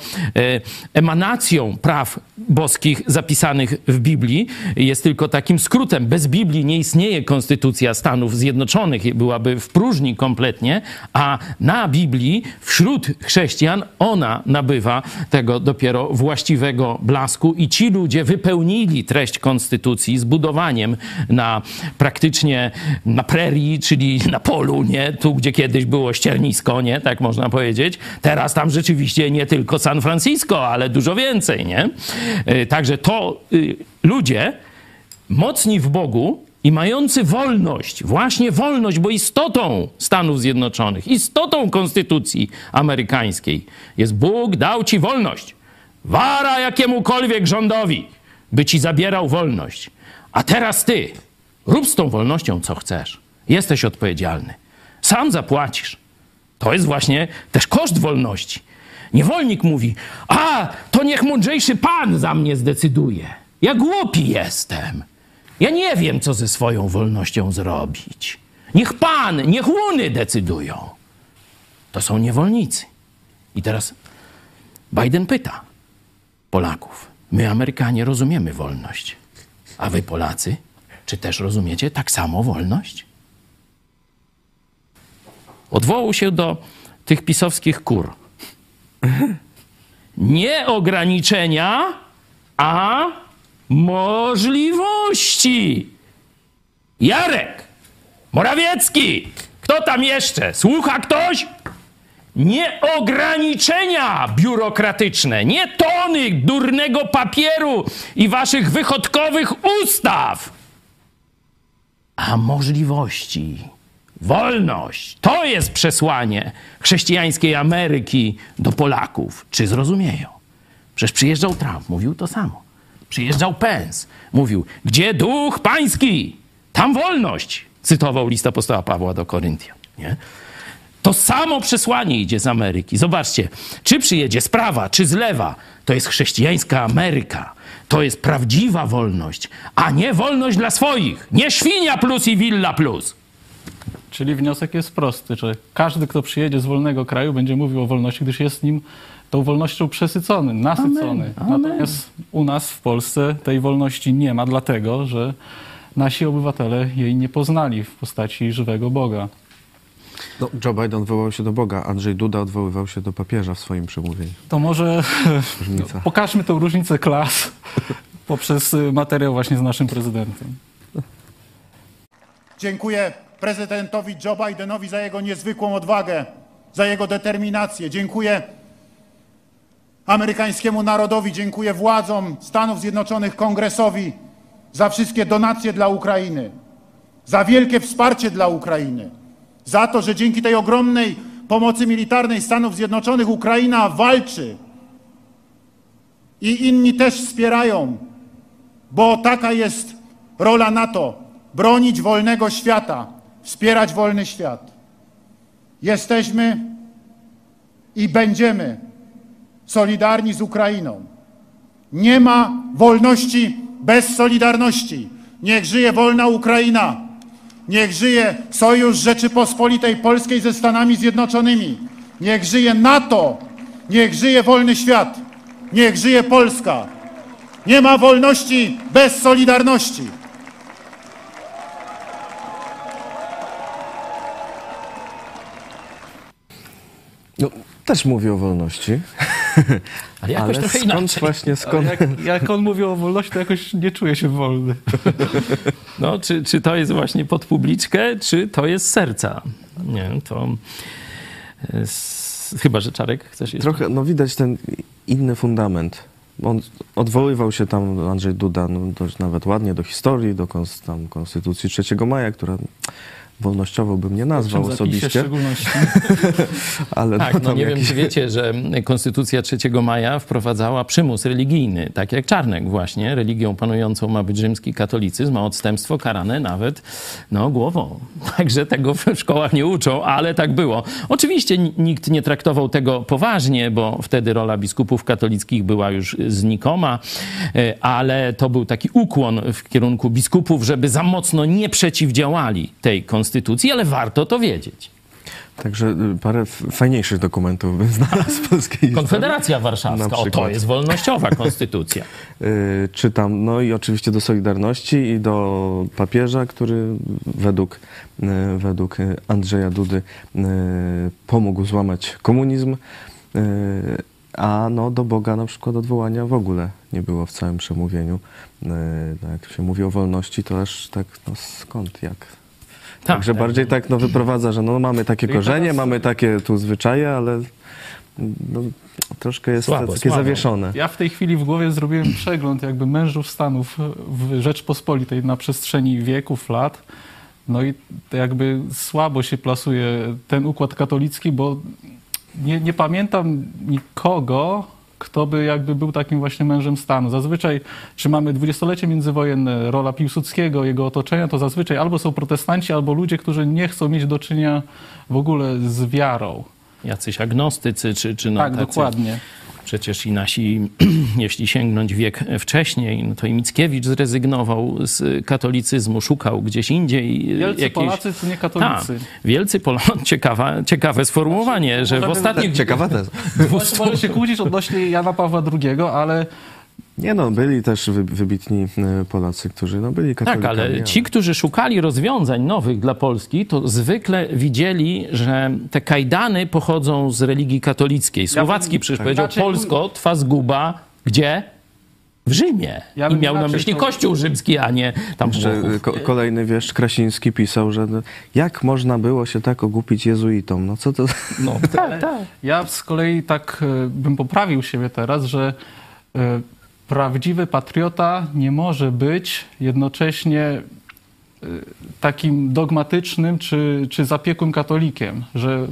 emanacją praw boskich zapisanych w Biblii, jest tylko takim skrótem. Bez Biblii nie istnieje konstytucja Stanów Zjednoczonych, byłaby w próżni kompletnie, a na Biblii wśród chrześcijan ona nabywa tego dopiero właściwego blasku i ci ludzie wypełnili treść konstytucji zbudowaniem na praktycznie na prerii, czyli na polu, nie? Tu, gdzie kiedyś było ściernisko, nie? Tak można powiedzieć. Teraz tam rzeczywiście nie tylko San Francisco, ale dużo więcej, nie? Także to ludzie mocni w Bogu i mający wolność, właśnie wolność, bo istotą Stanów Zjednoczonych, istotą konstytucji amerykańskiej jest Bóg dał ci wolność. Wara jakiemukolwiek rządowi, by ci zabierał wolność. A teraz ty rób z tą wolnością, co chcesz. Jesteś odpowiedzialny. Sam zapłacisz. To jest właśnie też koszt wolności. Niewolnik mówi: A, to niech mądrzejszy pan za mnie zdecyduje. Ja głupi jestem. Ja nie wiem, co ze swoją wolnością zrobić. Niech pan, niech łuny decydują. To są niewolnicy. I teraz Biden pyta Polaków: My, Amerykanie, rozumiemy wolność. A wy, Polacy, czy też rozumiecie tak samo wolność? Odwołał się do tych pisowskich kur. Nie ograniczenia, a możliwości. Jarek, Morawiecki, kto tam jeszcze? Słucha ktoś? Nie ograniczenia biurokratyczne, nie tony durnego papieru i waszych wychodkowych ustaw, a możliwości. Wolność. To jest przesłanie chrześcijańskiej Ameryki do Polaków. Czy zrozumieją? Przecież przyjeżdżał Trump, mówił to samo. Przyjeżdżał Pence, mówił, gdzie duch pański, tam wolność. Cytował list apostoła Pawła do Koryntian. Nie? To samo przesłanie idzie z Ameryki. Zobaczcie, czy przyjedzie z prawa, czy z lewa, to jest chrześcijańska Ameryka. To jest prawdziwa wolność, a nie wolność dla swoich. Nie świnia plus i willa plus. Czyli wniosek jest prosty, że każdy, kto przyjedzie z wolnego kraju, będzie mówił o wolności, gdyż jest nim tą wolnością przesycony, nasycony. Amen, amen. Natomiast u nas w Polsce tej wolności nie ma, dlatego że nasi obywatele jej nie poznali w postaci żywego Boga. No, Joe Biden odwołał się do Boga, Andrzej Duda odwoływał się do papieża w swoim przemówieniu. To może Różnica. pokażmy tę różnicę klas poprzez y, materiał właśnie z naszym prezydentem. Dziękuję prezydentowi Joe Bidenowi za jego niezwykłą odwagę, za jego determinację. Dziękuję amerykańskiemu narodowi, dziękuję władzom Stanów Zjednoczonych, kongresowi za wszystkie donacje dla Ukrainy, za wielkie wsparcie dla Ukrainy, za to, że dzięki tej ogromnej pomocy militarnej Stanów Zjednoczonych Ukraina walczy i inni też wspierają, bo taka jest rola NATO bronić wolnego świata, wspierać wolny świat. Jesteśmy i będziemy solidarni z Ukrainą. Nie ma wolności bez solidarności. Niech żyje wolna Ukraina. Niech żyje Sojusz Rzeczypospolitej Polskiej ze Stanami Zjednoczonymi. Niech żyje NATO. Niech żyje wolny świat. Niech żyje Polska. Nie ma wolności bez solidarności. Też mówi o wolności. Ale jakoś trochę skąd inaczej. właśnie, skąd... Jak, jak on mówi o wolności, to jakoś nie czuję się wolny. No, czy, czy to jest właśnie pod publiczkę, czy to jest serca? Nie, to... e, s- Chyba, że Czarek chcesz jeszcze? Trochę, no widać ten inny fundament. On odwoływał się tam, Andrzej Duda, no, dość nawet ładnie do historii, do kons, tam, Konstytucji 3 maja, która wolnościowo bym nie nazwał osobiście, szczególności. ale Tak, no, no nie wiem, czy wiecie, że Konstytucja 3 maja wprowadzała przymus religijny, tak jak Czarnek właśnie. Religią panującą ma być rzymski katolicyzm, a odstępstwo karane nawet no, głową. Także tego w szkołach nie uczą, ale tak było. Oczywiście ni- nikt nie traktował tego poważnie, bo wtedy rola biskupów katolickich była już znikoma, e, ale to był taki ukłon w kierunku biskupów, żeby za mocno nie przeciwdziałali tej konstytucji, ale warto to wiedzieć. Także y, parę fajniejszych dokumentów bym znalazł z polskiej. Konfederacja Warszawska, o to jest wolnościowa konstytucja. Y, czytam, no i oczywiście do Solidarności i do papieża, który według, y, według Andrzeja Dudy y, pomógł złamać komunizm, a no do Boga na przykład odwołania w ogóle nie było w całym przemówieniu. No Jak się mówi o wolności, to aż tak, no skąd, jak? Tak, Także tak. bardziej tak no, wyprowadza, że no, mamy takie Czyli korzenie, teraz- mamy takie tu zwyczaje, ale no, troszkę jest Słabo, takie słabo. zawieszone. Ja w tej chwili w głowie zrobiłem przegląd jakby mężów Stanów w Rzeczpospolitej na przestrzeni wieków, lat. No i jakby słabo się plasuje ten układ katolicki, bo nie, nie pamiętam nikogo, kto by jakby był takim właśnie mężem stanu. Zazwyczaj, czy mamy dwudziestolecie międzywojenne, rola Piłsudskiego, jego otoczenia, to zazwyczaj albo są protestanci, albo ludzie, którzy nie chcą mieć do czynienia w ogóle z wiarą. Jacyś agnostycy, czy, czy no tak, tacy, dokładnie. Przecież i nasi, jeśli sięgnąć wiek wcześniej, no to i Mickiewicz zrezygnował z katolicyzmu, szukał gdzieś indziej Wielcy jakiejś... Polacy to nie katolicy. Tak, wielcy Polacy, ciekawa, ciekawe sformułowanie, że w ostatnich Ciekawa teza. Może, może się kłócić odnośnie Jana Pawła II, ale Nie no, byli też wy, wybitni e, Polacy, którzy no, byli Tak, katolikami. ale ci, którzy szukali rozwiązań nowych dla Polski, to zwykle widzieli, że te kajdany pochodzą z religii katolickiej. Słowacki przecież tak. powiedział, Inaczej- Polsko, twa zguba, gdzie? W Rzymie. Ja I miał na myśli to- Kościół rzymski, a nie tam Jeszcze e, ko- kolejny wieszcz Krasiński pisał, że no, jak można było się tak ogłupić jezuitom? No co to... No, tak, tak. Ja z kolei tak e, bym poprawił siebie teraz, że prawdziwy patriota nie może być jednocześnie e, takim dogmatycznym czy, czy zapiekłym katolikiem, że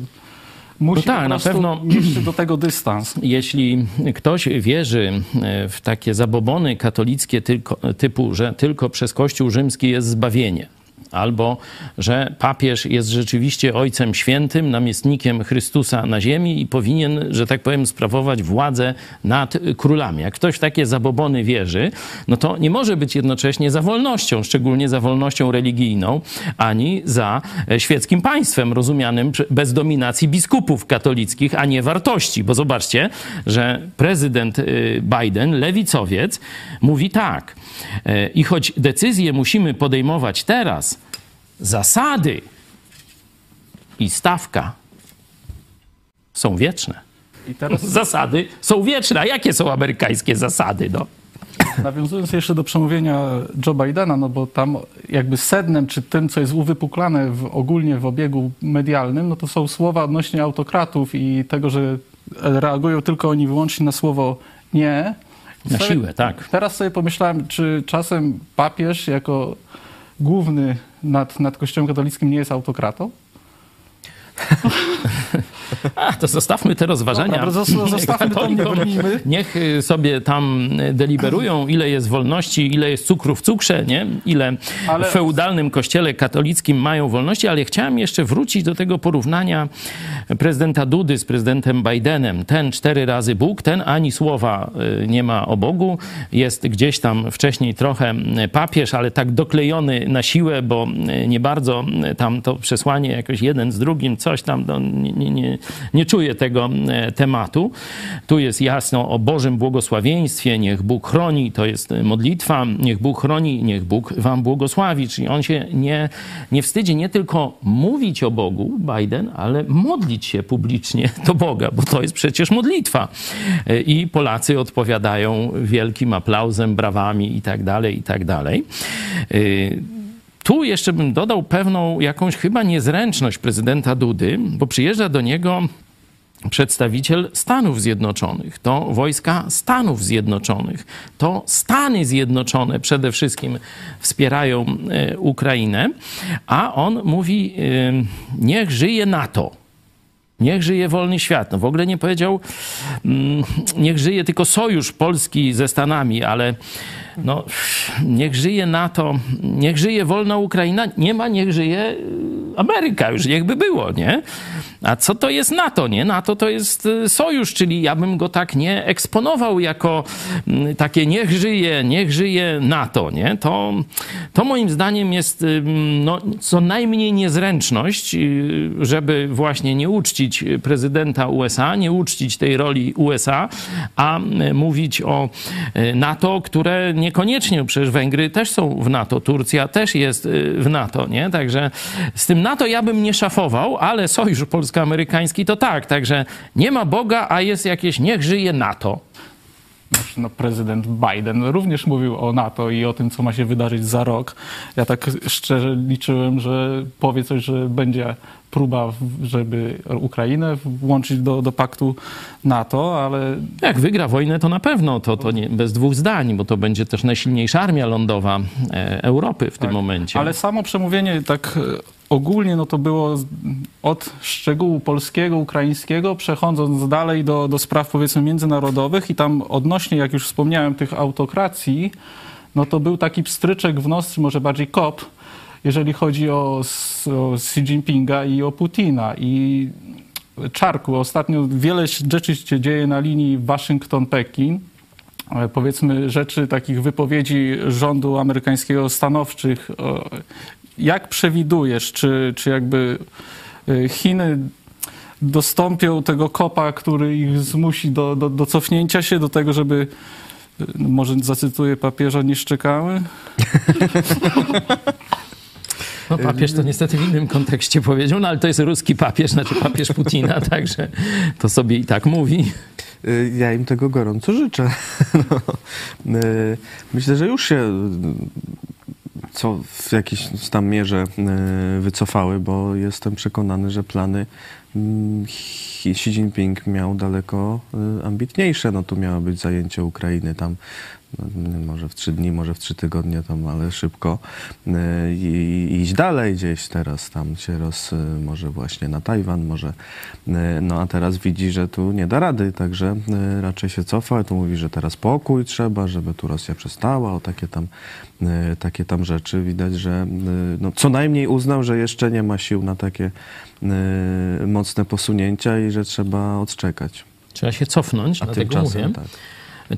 musi No tak, na pewno- mieć do tego dystans. Jeśli ktoś wierzy e, w takie zabobony katolickie tylko, typu, że tylko przez Kościół rzymski jest zbawienie, albo że papież jest rzeczywiście Ojcem Świętym, namiestnikiem Chrystusa na ziemi i powinien, że tak powiem, sprawować władzę nad królami. Jak ktoś w takie zabobony wierzy, no to nie może być jednocześnie za wolnością, szczególnie za wolnością religijną, ani za e, świeckim państwem rozumianym bez dominacji biskupów katolickich, a nie wartości. Bo zobaczcie, że prezydent y, Biden, lewicowiec, mówi tak. e, I choć decyzje musimy podejmować teraz, zasady i stawka są wieczne. I teraz Zasady są wieczne. A jakie są amerykańskie zasady? No? Nawiązując jeszcze do przemówienia Joe Bidena, no bo tam jakby sednem, czy tym, co jest uwypuklane w, ogólnie w obiegu medialnym, no to są słowa odnośnie autokratów i tego, że reagują tylko oni wyłącznie na słowo nie. Na siłę, tak. Teraz sobie pomyślałem, czy czasem papież jako główny nad, nad Kościołem katolickim nie jest autokratą? A, to zostawmy te rozważania. Dobra, zos- zostawmy to, nie brnijmy. Niech y, sobie tam y, deliberują, ile jest wolności, ile jest cukru w cukrze, nie? ile Ale- w feudalnym kościele katolickim mają wolności, ale chciałem jeszcze wrócić do tego porównania prezydenta Dudy z prezydentem Bidenem. Ten cztery razy Bóg, ten ani słowa y, nie ma o Bogu. Jest gdzieś tam wcześniej trochę papież, ale tak doklejony na siłę, bo nie bardzo tam to przesłanie jakoś jeden z drugim, coś tam, no, nie, nie, nie, czuję tego e, tematu. Tu jest jasno o Bożym błogosławieństwie, niech Bóg chroni, to jest modlitwa, niech Bóg chroni, niech Bóg wam błogosławi. Czyli on się nie, nie wstydzi nie tylko mówić o Bogu, Biden, ale modlić się publicznie do Boga, bo to jest przecież modlitwa. E, I Polacy odpowiadają wielkim aplauzem, brawami i tak dalej, i tak dalej. Tu jeszcze bym dodał pewną jakąś chyba niezręczność prezydenta Dudy, bo przyjeżdża do niego przedstawiciel Stanów Zjednoczonych, to wojska Stanów Zjednoczonych, to Stany Zjednoczone przede wszystkim wspierają e, Ukrainę, a on mówi: e, Niech żyje NATO. Niech żyje wolny świat. No w ogóle nie powiedział, mm, niech żyje tylko sojusz Polski ze Stanami, ale no, niech żyje NATO, niech żyje wolna Ukraina. Nie ma, niech żyje y, Ameryka, już niechby było, nie? A co to jest NATO, nie? NATO to jest y, sojusz, czyli ja bym go tak nie eksponował jako mm, takie niech żyje, niech żyje NATO, nie? To, to moim zdaniem jest y, no, co najmniej niezręczność, żeby właśnie nie uczcić prezydenta USA, nie uczcić tej roli USA, a mówić o NATO, które niekoniecznie, przecież Węgry też są w NATO, Turcja też jest y, w NATO, nie? Także z tym NATO ja bym nie szafował, ale sojusz polsko-amerykański to tak, także nie ma Boga, a jest jakieś niech żyje NATO. Znaczy, no, prezydent Biden również mówił o NATO i o tym, co ma się wydarzyć za rok. Ja tak szczerze liczyłem, że powie coś, że będzie próba, żeby Ukrainę włączyć do, do paktu NATO, ale Jak wygra wojnę, to na pewno, to, to nie, bez dwóch zdań, bo to będzie też najsilniejsza armia lądowa e, Europy w tym momencie. Ale samo przemówienie tak e, ogólnie no to było od szczegółu polskiego, ukraińskiego, przechodząc dalej do, do spraw powiedzmy międzynarodowych i tam odnośnie, jak już wspomniałem, tych autokracji, no to był taki pstryczek w nos, może bardziej kop, jeżeli chodzi o, o Xi Jinpinga i o Putina. I Czarku, ostatnio wiele rzeczy się dzieje na linii Waszyngton-Pekin e, powiedzmy rzeczy, takich wypowiedzi rządu amerykańskiego stanowczych. Jak przewidujesz, czy, czy jakby e, Chiny dostąpią tego kopa, który ich zmusi do, do, do cofnięcia się, do tego, żeby Może zacytuję papieża, nie szczekały? No papież to niestety w innym kontekście powiedział, no ale to jest ruski papież, znaczy papież Putina, także to sobie i tak mówi. Y, Ja im tego gorąco życzę. No, y, myślę, że już się y, co w jakiejś tam mierze y, wycofały, bo jestem przekonany, że plany mm, Xi Jinping miał daleko y, ambitniejsze. No tu miało być zajęcie Ukrainy tam może w trzy dni, może w trzy tygodnie, tam, ale szybko y, i, iść dalej gdzieś teraz tam się roz, y, może właśnie na Tajwan, może y, no a teraz widzi, że tu nie da rady, także raczej się cofa, tu mówi, że teraz pokój trzeba, żeby tu Rosja przestała, o takie tam, takie tam rzeczy. Widać, że no, co najmniej uznał, że jeszcze nie ma sił na takie mocne posunięcia i że trzeba odczekać. Trzeba się cofnąć, A dlatego tymczasem mówię. tak.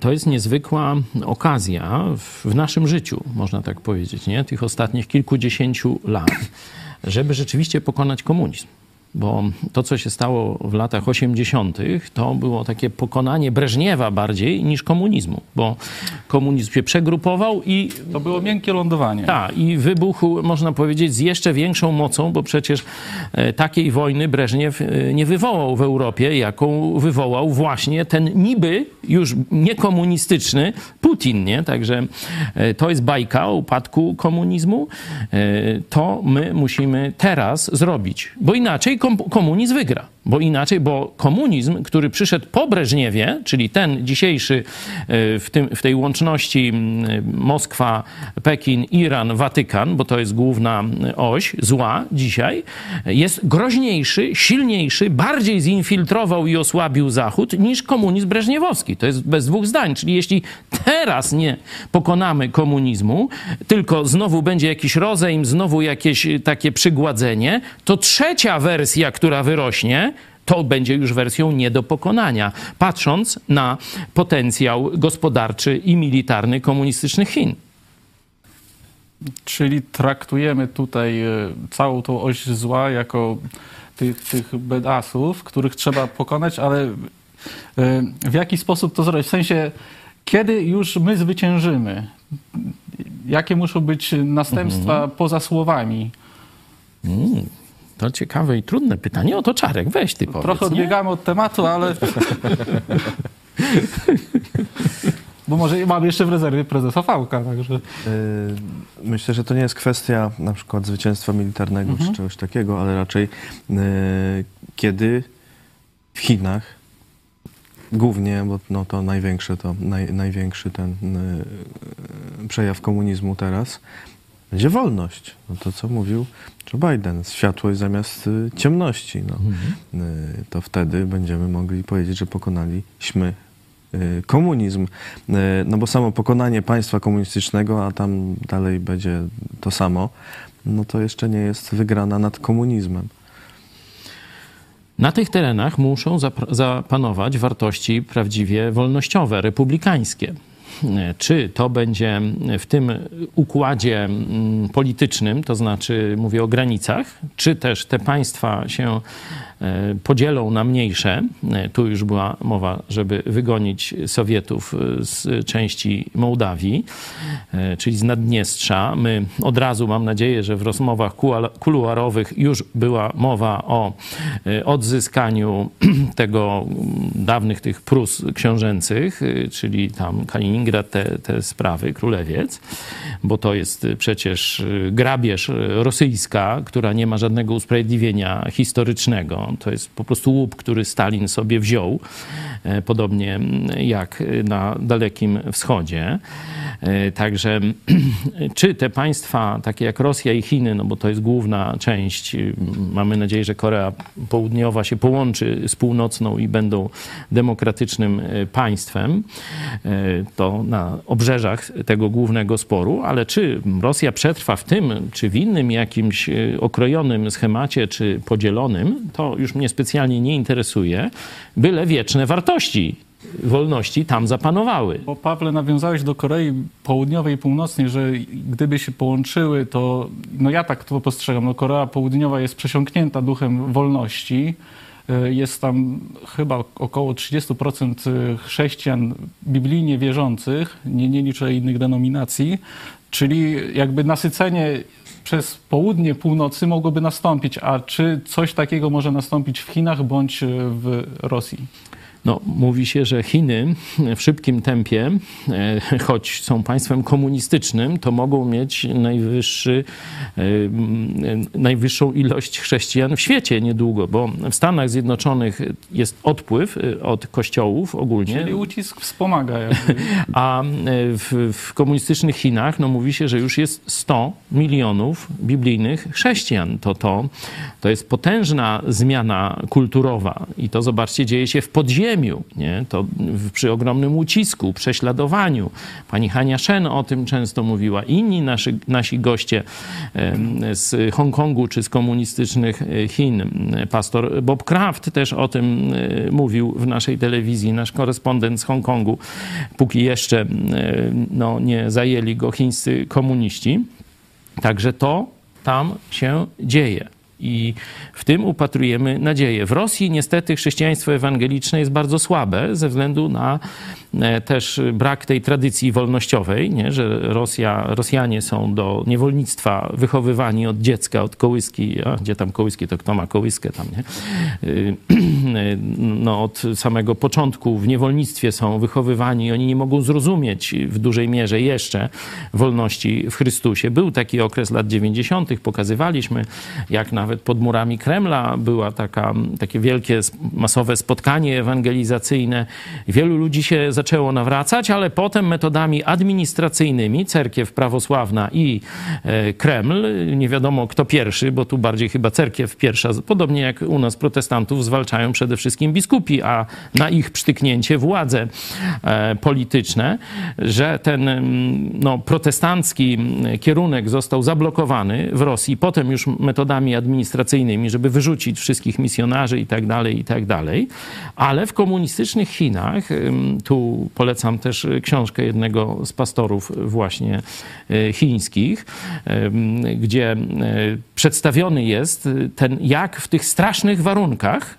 To jest niezwykła okazja w, naszym życiu, można tak powiedzieć, nie? tych ostatnich kilkudziesięciu lat, żeby rzeczywiście pokonać komunizm. Bo to, co się stało w latach 80., to było takie pokonanie Breżniewa bardziej niż komunizmu, bo komunizm się przegrupował i To było miękkie lądowanie. tak, i wybuchł, można powiedzieć, z jeszcze większą mocą, bo przecież e, takiej wojny Breżniew e, nie wywołał w Europie, jaką wywołał właśnie ten niby już niekomunistyczny Putin, nie? Także e, to jest bajka o upadku komunizmu. To my musimy teraz zrobić, bo inaczej komunizm wygra. Bo inaczej, bo komunizm, który przyszedł po Breżniewie, czyli ten dzisiejszy e, w, tym, w tej łączności Moskwa, Pekin, Iran, Watykan, bo to jest główna oś zła dzisiaj, jest groźniejszy, silniejszy, bardziej zinfiltrował i osłabił Zachód niż komunizm breżniewowski. To jest bez dwóch zdań. Czyli jeśli teraz nie pokonamy komunizmu, tylko znowu będzie jakiś rozejm, znowu jakieś takie przygładzenie, to trzecia wersja, która wyrośnie, to będzie już wersją nie do pokonania, patrząc na potencjał gospodarczy i militarny komunistycznych Chin. Czyli traktujemy tutaj e, całą tą oś zła jako tych, tych bedasów, których trzeba pokonać, ale e, w jaki sposób to zrobić? W sensie, kiedy już my zwyciężymy? Jakie muszą być następstwa poza słowami? Mm, to ciekawe i trudne pytanie. O to Czarek, weź ty powiedz. Trochę nie? odbiegamy od tematu, ale... Bo może mam jeszcze w rezerwie prezesa Fałka, także... Y, Myślę, że to nie jest kwestia na przykład zwycięstwa militarnego czy czegoś takiego, ale raczej y, kiedy w Chinach głównie, bo no to największe to naj, największy ten y, przejaw komunizmu teraz będzie wolność. No to co mówił Biden, światłość zamiast y, ciemności. No. Y, to wtedy będziemy mogli powiedzieć, że pokonaliśmy y, komunizm. No bo samo pokonanie państwa komunistycznego, a tam dalej będzie to samo, no to jeszcze nie jest wygrana nad komunizmem. Na tych terenach muszą zapanować wartości prawdziwie wolnościowe, republikańskie. Czy to będzie w tym układzie mm, politycznym, to znaczy mówię o granicach, czy też te państwa się podzielą na mniejsze. E, Tu już była mowa, żeby wygonić Sowietów e, z części Mołdawii, e, czyli z Naddniestrza. My od razu, mam nadzieję, że w rozmowach kuluarowych już była mowa o e, odzyskaniu tego mm, dawnych tych Prus książęcych, e, czyli tam Kaliningrad, te, te sprawy, Królewiec, bo to jest e, przecież e, grabież e, rosyjska, która nie ma żadnego usprawiedliwienia historycznego. To jest po prostu łup, który Stalin sobie wziął, podobnie mm, jak na Dalekim Wschodzie. E, Także czy te państwa, takie jak Rosja i Chiny, no bo to jest główna część, mamy nadzieję, że Korea Południowa się połączy z północną i będą demokratycznym e, państwem, e, to na obrzeżach tego głównego sporu, ale czy Rosja przetrwa w tym, czy w innym jakimś e, okrojonym schemacie, czy podzielonym, to już mnie specjalnie nie interesuje, byle wieczne wartości wolności tam zapanowały. Bo Pawle, nawiązałeś do Korei Południowej i Północnej, że gdyby się połączyły, to no ja tak to postrzegam, no Korea Południowa jest przesiąknięta duchem wolności, y, jest tam chyba około 30% chrześcijan biblijnie wierzących, nie, nie liczę innych denominacji, czyli jakby nasycenie przez południe północy mogłoby nastąpić. A czy coś takiego może nastąpić w Chinach bądź w Rosji? No, mówi się, że Chiny w szybkim tempie, e, choć są państwem komunistycznym, to mogą mieć najwyższy, e, najwyższą ilość chrześcijan w świecie niedługo, bo w Stanach Zjednoczonych jest odpływ e, od kościołów ogólnie. Czyli ucisk wspomaga. Jakby. A w, w komunistycznych Chinach no, mówi się, że już jest 100 milionów biblijnych chrześcijan. To, to, to jest potężna zmiana kulturowa i to, zobaczcie, dzieje się w podziemiu podziemiu, nie? to przy ogromnym ucisku, prześladowaniu. Pani Hania Shen o tym często mówiła. Inni nasi, nasi goście z Hongkongu czy z komunistycznych e, Chin. Pastor Bob Kraft też o tym e, mówił w naszej telewizji, nasz korespondent z Hongkongu, póki jeszcze e, no, nie zajęli go chińscy komuniści. Także to tam się dzieje. I w tym upatrujemy nadzieję. W Rosji niestety chrześcijaństwo ewangeliczne jest bardzo słabe ze względu na e, też brak tej tradycji wolnościowej, nie? że Rosja, Rosjanie są do niewolnictwa wychowywani od dziecka, od kołyski. A gdzie tam kołyski, to kto ma kołyskę tam, nie? Y, no, od samego początku w niewolnictwie są wychowywani. Oni nie mogą zrozumieć w dużej mierze jeszcze wolności w Chrystusie. Był taki okres lat 90., pokazywaliśmy, jak nawet nawet pod murami Kremla była taka, takie wielkie, masowe spotkanie ewangelizacyjne. Wielu ludzi się zaczęło nawracać, ale potem metodami administracyjnymi, cerkiew prawosławna i e, Kreml, nie wiadomo kto pierwszy, bo tu bardziej chyba cerkiew pierwsza, podobnie jak u nas protestantów, zwalczają przede wszystkim biskupi, a na ich przytyknięcie władze e, polityczne, że ten no, protestancki kierunek został zablokowany w Rosji, potem już metodami administracyjnymi, administracyjnymi, żeby wyrzucić wszystkich misjonarzy i tak dalej, i tak dalej. Ale w komunistycznych Chinach, tu polecam też książkę jednego z pastorów właśnie e, chińskich, gdzie e, przedstawiony jest ten, jak w tych strasznych warunkach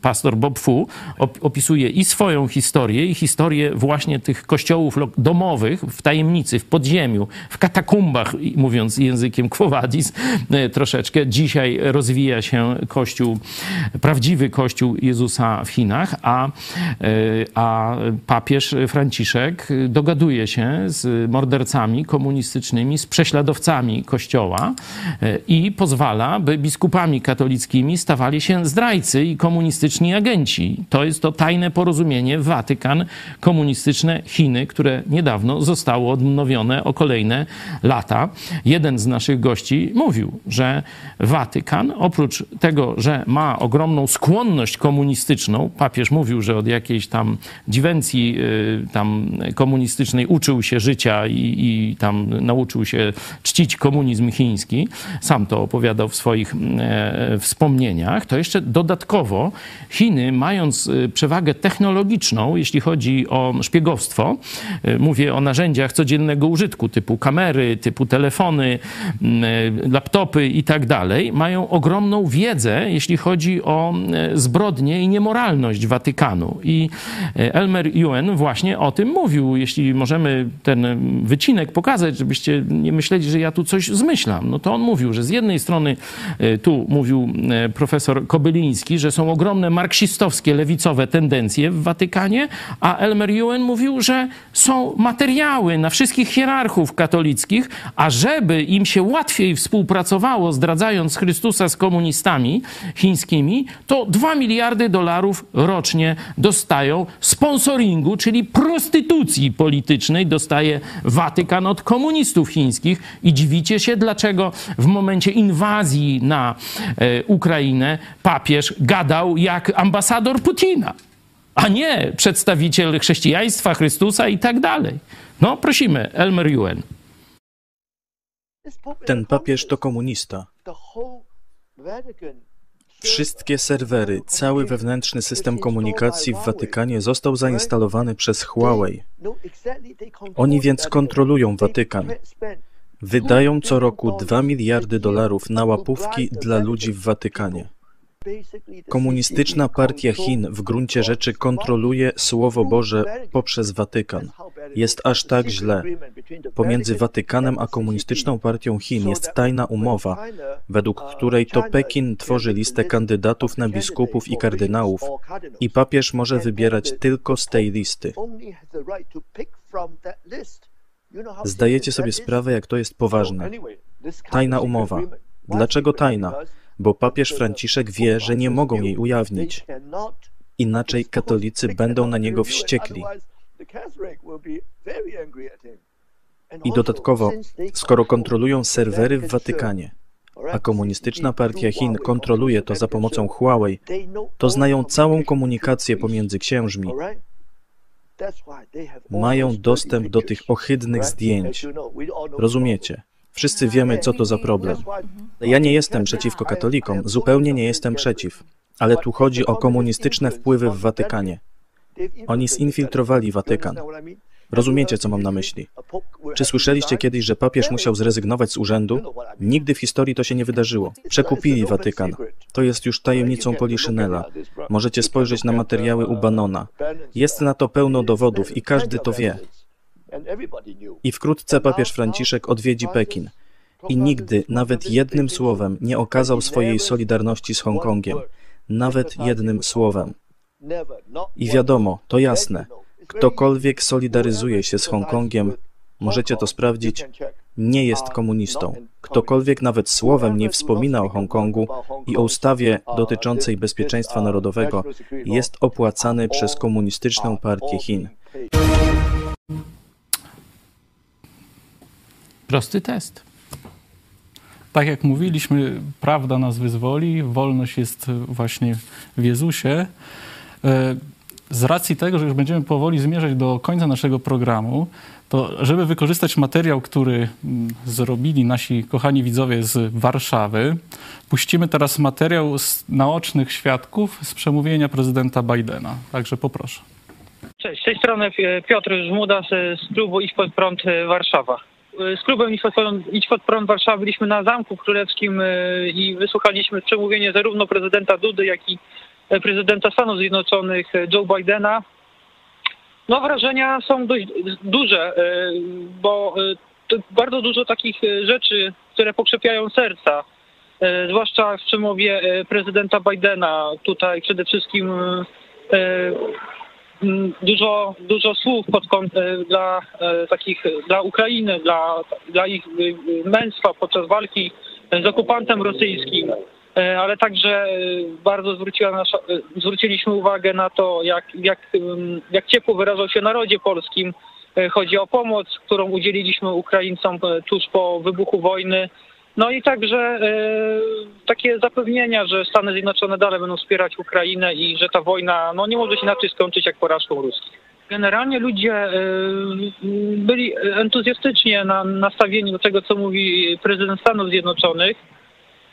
pastor Bob Fu opisuje i swoją historię, i historię właśnie tych kościołów domowych w tajemnicy, w podziemiu, w katakumbach, mówiąc językiem Quo Vadis e, troszeczkę. Dzisiaj rozwija się kościół, prawdziwy kościół Jezusa w Chinach, a, e, a papież Franciszek dogaduje się z mordercami komunistycznymi, z prześladowcami kościoła e, i pozwala, by biskupami katolickimi stawali się zdrajcy i komunistyczni komunistyczni agenci. To jest to tajne porozumienie Watykan, komunistyczne Chiny, które niedawno zostało odnowione o kolejne lata. Jeden z naszych gości mówił, że Watykan, oprócz tego, że ma ogromną skłonność komunistyczną, papież mówił, że od jakiejś tam dziwencji y, tam komunistycznej uczył się życia i, i tam nauczył się czcić komunizm chiński, sam to opowiadał w swoich e, wspomnieniach, to jeszcze dodatkowo Chiny, mając y, przewagę technologiczną, jeśli chodzi o szpiegowstwo, y, mówię o narzędziach codziennego użytku, typu kamery, typu telefony, mm, y, laptopy i tak dalej, mają ogromną wiedzę, jeśli chodzi o zbrodnie i niemoralność Watykanu. I Elmer Yuen właśnie o tym mówił. Jeśli możemy ten wycinek pokazać, żebyście nie myśleli, że ja tu coś zmyślam, no to on mówił, że z jednej strony tu mówił profesor Kobyliński, że są ogromne ogromne marksistowskie, lewicowe tendencje w Watykanie, a Elmer Yuen mówił, że są materiały na wszystkich hierarchów katolickich, a żeby im się łatwiej współpracowało, zdradzając Chrystusa z komunistami chińskimi, to 2 miliardy dolarów rocznie dostają sponsoringu, czyli prostytucji politycznej dostaje Watykan od komunistów chińskich. I dziwicie się, dlaczego w momencie inwazji na e, Ukrainę papież gadał jak ambasador Putina, a nie przedstawiciel chrześcijaństwa, Chrystusa i tak dalej. No, prosimy, Elmer Yuen. Ten papież to komunista. Wszystkie serwery, cały wewnętrzny system komunikacji w Watykanie został zainstalowany przez Huawei. Oni więc kontrolują Watykan. Wydają co roku 2 miliardy dolarów na łapówki dla ludzi w Watykanie. Komunistyczna Partia Chin w gruncie rzeczy kontroluje Słowo Boże poprzez Watykan. Jest aż tak źle. Pomiędzy Watykanem a Komunistyczną Partią Chin jest tajna umowa, według której to Pekin tworzy listę kandydatów na biskupów i kardynałów i papież może wybierać tylko z tej listy. Zdajecie sobie sprawę, jak to jest poważne. Tajna umowa. Dlaczego tajna? Bo papież Franciszek wie, że nie mogą jej ujawnić. Inaczej katolicy będą na niego wściekli. I dodatkowo, skoro kontrolują serwery w Watykanie, a komunistyczna partia Chin kontroluje to za pomocą Huawei, to znają całą komunikację pomiędzy księżmi. Mają dostęp do tych ohydnych zdjęć. Rozumiecie? Wszyscy wiemy, co to za problem. Ja nie jestem przeciwko katolikom, zupełnie nie jestem przeciw, ale tu chodzi o komunistyczne wpływy w Watykanie. Oni zinfiltrowali Watykan. Rozumiecie, co mam na myśli? Czy słyszeliście kiedyś, że papież musiał zrezygnować z urzędu? Nigdy w historii to się nie wydarzyło. Przekupili Watykan. To jest już tajemnicą Poliszynela. Możecie spojrzeć na materiały u Banona. Jest na to pełno dowodów i każdy to wie. I wkrótce papież Franciszek odwiedzi Pekin. I nigdy, nawet jednym słowem, nie okazał swojej solidarności z Hongkongiem. Nawet jednym słowem. I wiadomo, to jasne. Ktokolwiek solidaryzuje się z Hongkongiem, możecie to sprawdzić, nie jest komunistą. Ktokolwiek nawet słowem nie wspomina o Hongkongu i o ustawie dotyczącej bezpieczeństwa narodowego, jest opłacany przez komunistyczną partię Chin. Prosty test. Tak jak mówiliśmy, prawda nas wyzwoli, wolność jest właśnie w Jezusie. E, z racji tego, że już będziemy powoli zmierzać do końca naszego programu, to żeby wykorzystać materiał, który mm, zrobili nasi kochani widzowie z Warszawy, puścimy teraz materiał z naocznych świadków z przemówienia prezydenta Bidena. Także poproszę. Cześć, z tej strony Piotr Żmuda z klubu Idź Pod Prąd Warszawa z klubem Idź pod prąd Warszawy byliśmy na Zamku Królewskim e, i wysłuchaliśmy przemówienia zarówno prezydenta Dudy, jak i e, prezydenta Stanów Zjednoczonych e, Joe Bidena. No wrażenia są dość duże, bo bardzo dużo takich rzeczy, które pokrzepiają serca, zwłaszcza w przemowie prezydenta Bidena. Tutaj przede wszystkim dużo, dużo słów pod e, dla e, takich, dla Ukrainy, dla, dla ich e, męstwa podczas walki z okupantem rosyjskim, ale także bardzo zwróciła nasza, zwróciliśmy uwagę na to, jak, jak, jak ciepło wyrażał się narodzie polskim. Chodzi o pomoc, którą udzieliliśmy Ukraińcom tuż po wybuchu wojny no i także e, takie zapewnienia, że Stany Zjednoczone dalej będą wspierać Ukrainę i że ta wojna no, nie może się inaczej skończyć jak porażką ruskich. Generalnie ludzie e, byli entuzjastycznie na, nastawieni do tego, co mówi prezydent Stanów Zjednoczonych.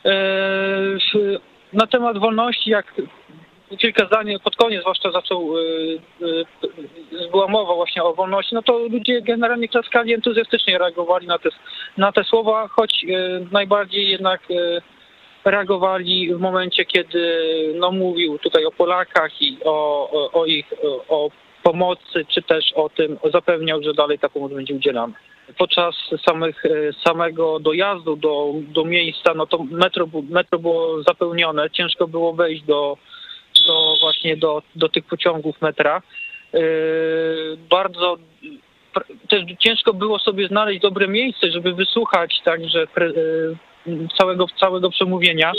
E, na temat wolności, jak kilka zdań pod koniec zwłaszcza zaczął, y, y, była mowa właśnie o wolności, no to ludzie generalnie klaskali entuzjastycznie reagowali na te, na te słowa, choć y, najbardziej jednak reagowali w momencie, kiedy no, mówił tutaj o Polakach i o, o, o ich o pomocy, czy też o tym zapewniał, że dalej ta pomoc będzie udzielana. Podczas samych, samego dojazdu do, do miejsca, no to metro, metro było zapełnione, ciężko było wejść do właśnie do, do tych pociągów metra. Yy, bardzo też ciężko było sobie znaleźć dobre miejsce, żeby wysłuchać także yy, całego, całego przemówienia.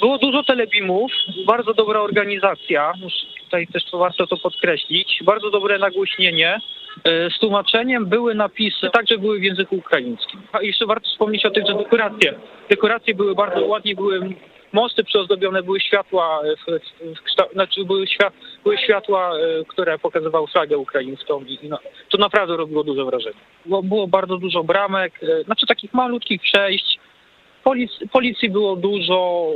Było dużo telebimów, bardzo dobra organizacja, tutaj też to warto to podkreślić, bardzo dobre nagłośnienie. Yy, z tłumaczeniem były napisy, także były w języku ukraińskim. A jeszcze warto wspomnieć o tych, że dekoracje. Dekoracje były bardzo ładnie, były mosty przyozdobione były światła, w, w, w, znaczy były, świat, były światła, e, które pokazywały flagę ukraińską i no, to naprawdę robiło duże wrażenie. Było, było bardzo dużo bramek, e, znaczy takich malutkich przejść, Polic, policji było dużo.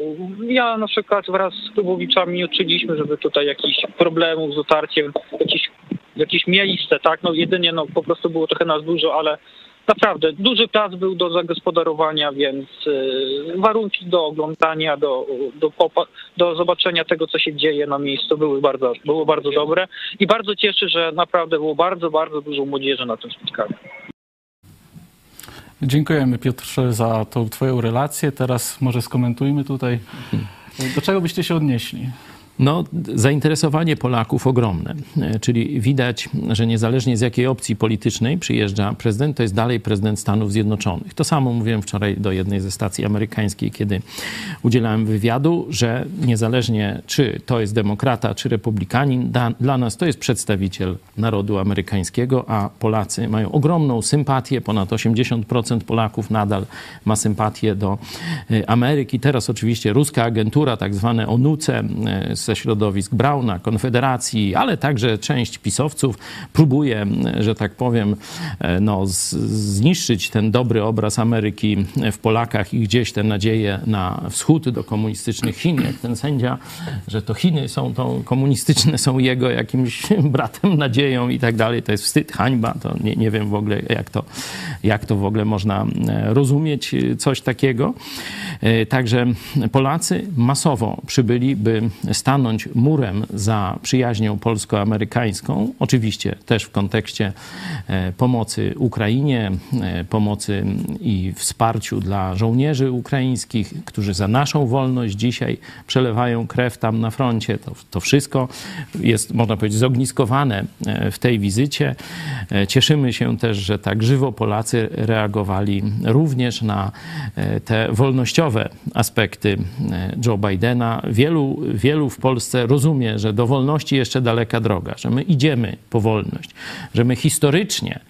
Ja na przykład wraz z klubowiczami nie uczyliśmy, żeby tutaj jakichś problemów z dotarciem, jakieś, jakieś miejsce, tak, no jedynie no po prostu było trochę nas dużo, ale naprawdę duży plac był do zagospodarowania, więc y, warunki do oglądania, do, do, do zobaczenia tego, co się dzieje na miejscu były bardzo, były bardzo dobre i bardzo cieszy, że naprawdę było bardzo, bardzo dużo młodzieży na tym spotkaniu. Dziękujemy Piotrze za tą twoją relację. Teraz może skomentujmy tutaj. Do czego byście się odnieśli? No, zainteresowanie Polaków ogromne. E, Czyli widać, że niezależnie z jakiej opcji politycznej przyjeżdża prezydent, to jest dalej prezydent Stanów Zjednoczonych. To samo mówiłem wczoraj do jednej ze stacji amerykańskiej, kiedy udzielałem wywiadu, że niezależnie czy to jest demokrata, czy republikanin, dla nas to jest przedstawiciel narodu amerykańskiego, a Polacy mają ogromną sympatię. Ponad 80% Polaków nadal ma sympatię do e, Ameryki. Teraz oczywiście ruska agentura, tak zwane ONUCE, ze środowisk Brauna, Konfederacji, ale także część pisowców próbuje, że tak powiem, e, no, zniszczyć ten dobry obraz Ameryki w Polakach i gdzieś te nadzieje na wschód do komunistycznych Chin, jak ten sędzia, że to Chiny są to komunistyczne, są jego jakimś bratem, nadzieją i tak dalej. To jest wstyd, hańba. To nie, nie wiem w ogóle, jak to, jak to w ogóle można e, rozumieć, e, coś takiego. Także Polacy masowo przybyli, by stanąć murem za przyjaźnią polsko-amerykańską, oczywiście też w kontekście e, pomocy Ukrainie, e, pomocy i wsparciu dla żołnierzy ukraińskich, którzy za naszą wolność dzisiaj przelewają krew tam na froncie. To, to wszystko jest, można powiedzieć, zogniskowane e, w tej wizycie. Cieszymy się też, że tak żywo Polacy reagowali również na te wolnościowe aspekty Joe Bidena. Wielu, wielu w Polsce rozumie, że do wolności jeszcze daleka droga, że my idziemy po wolność, że my historycznie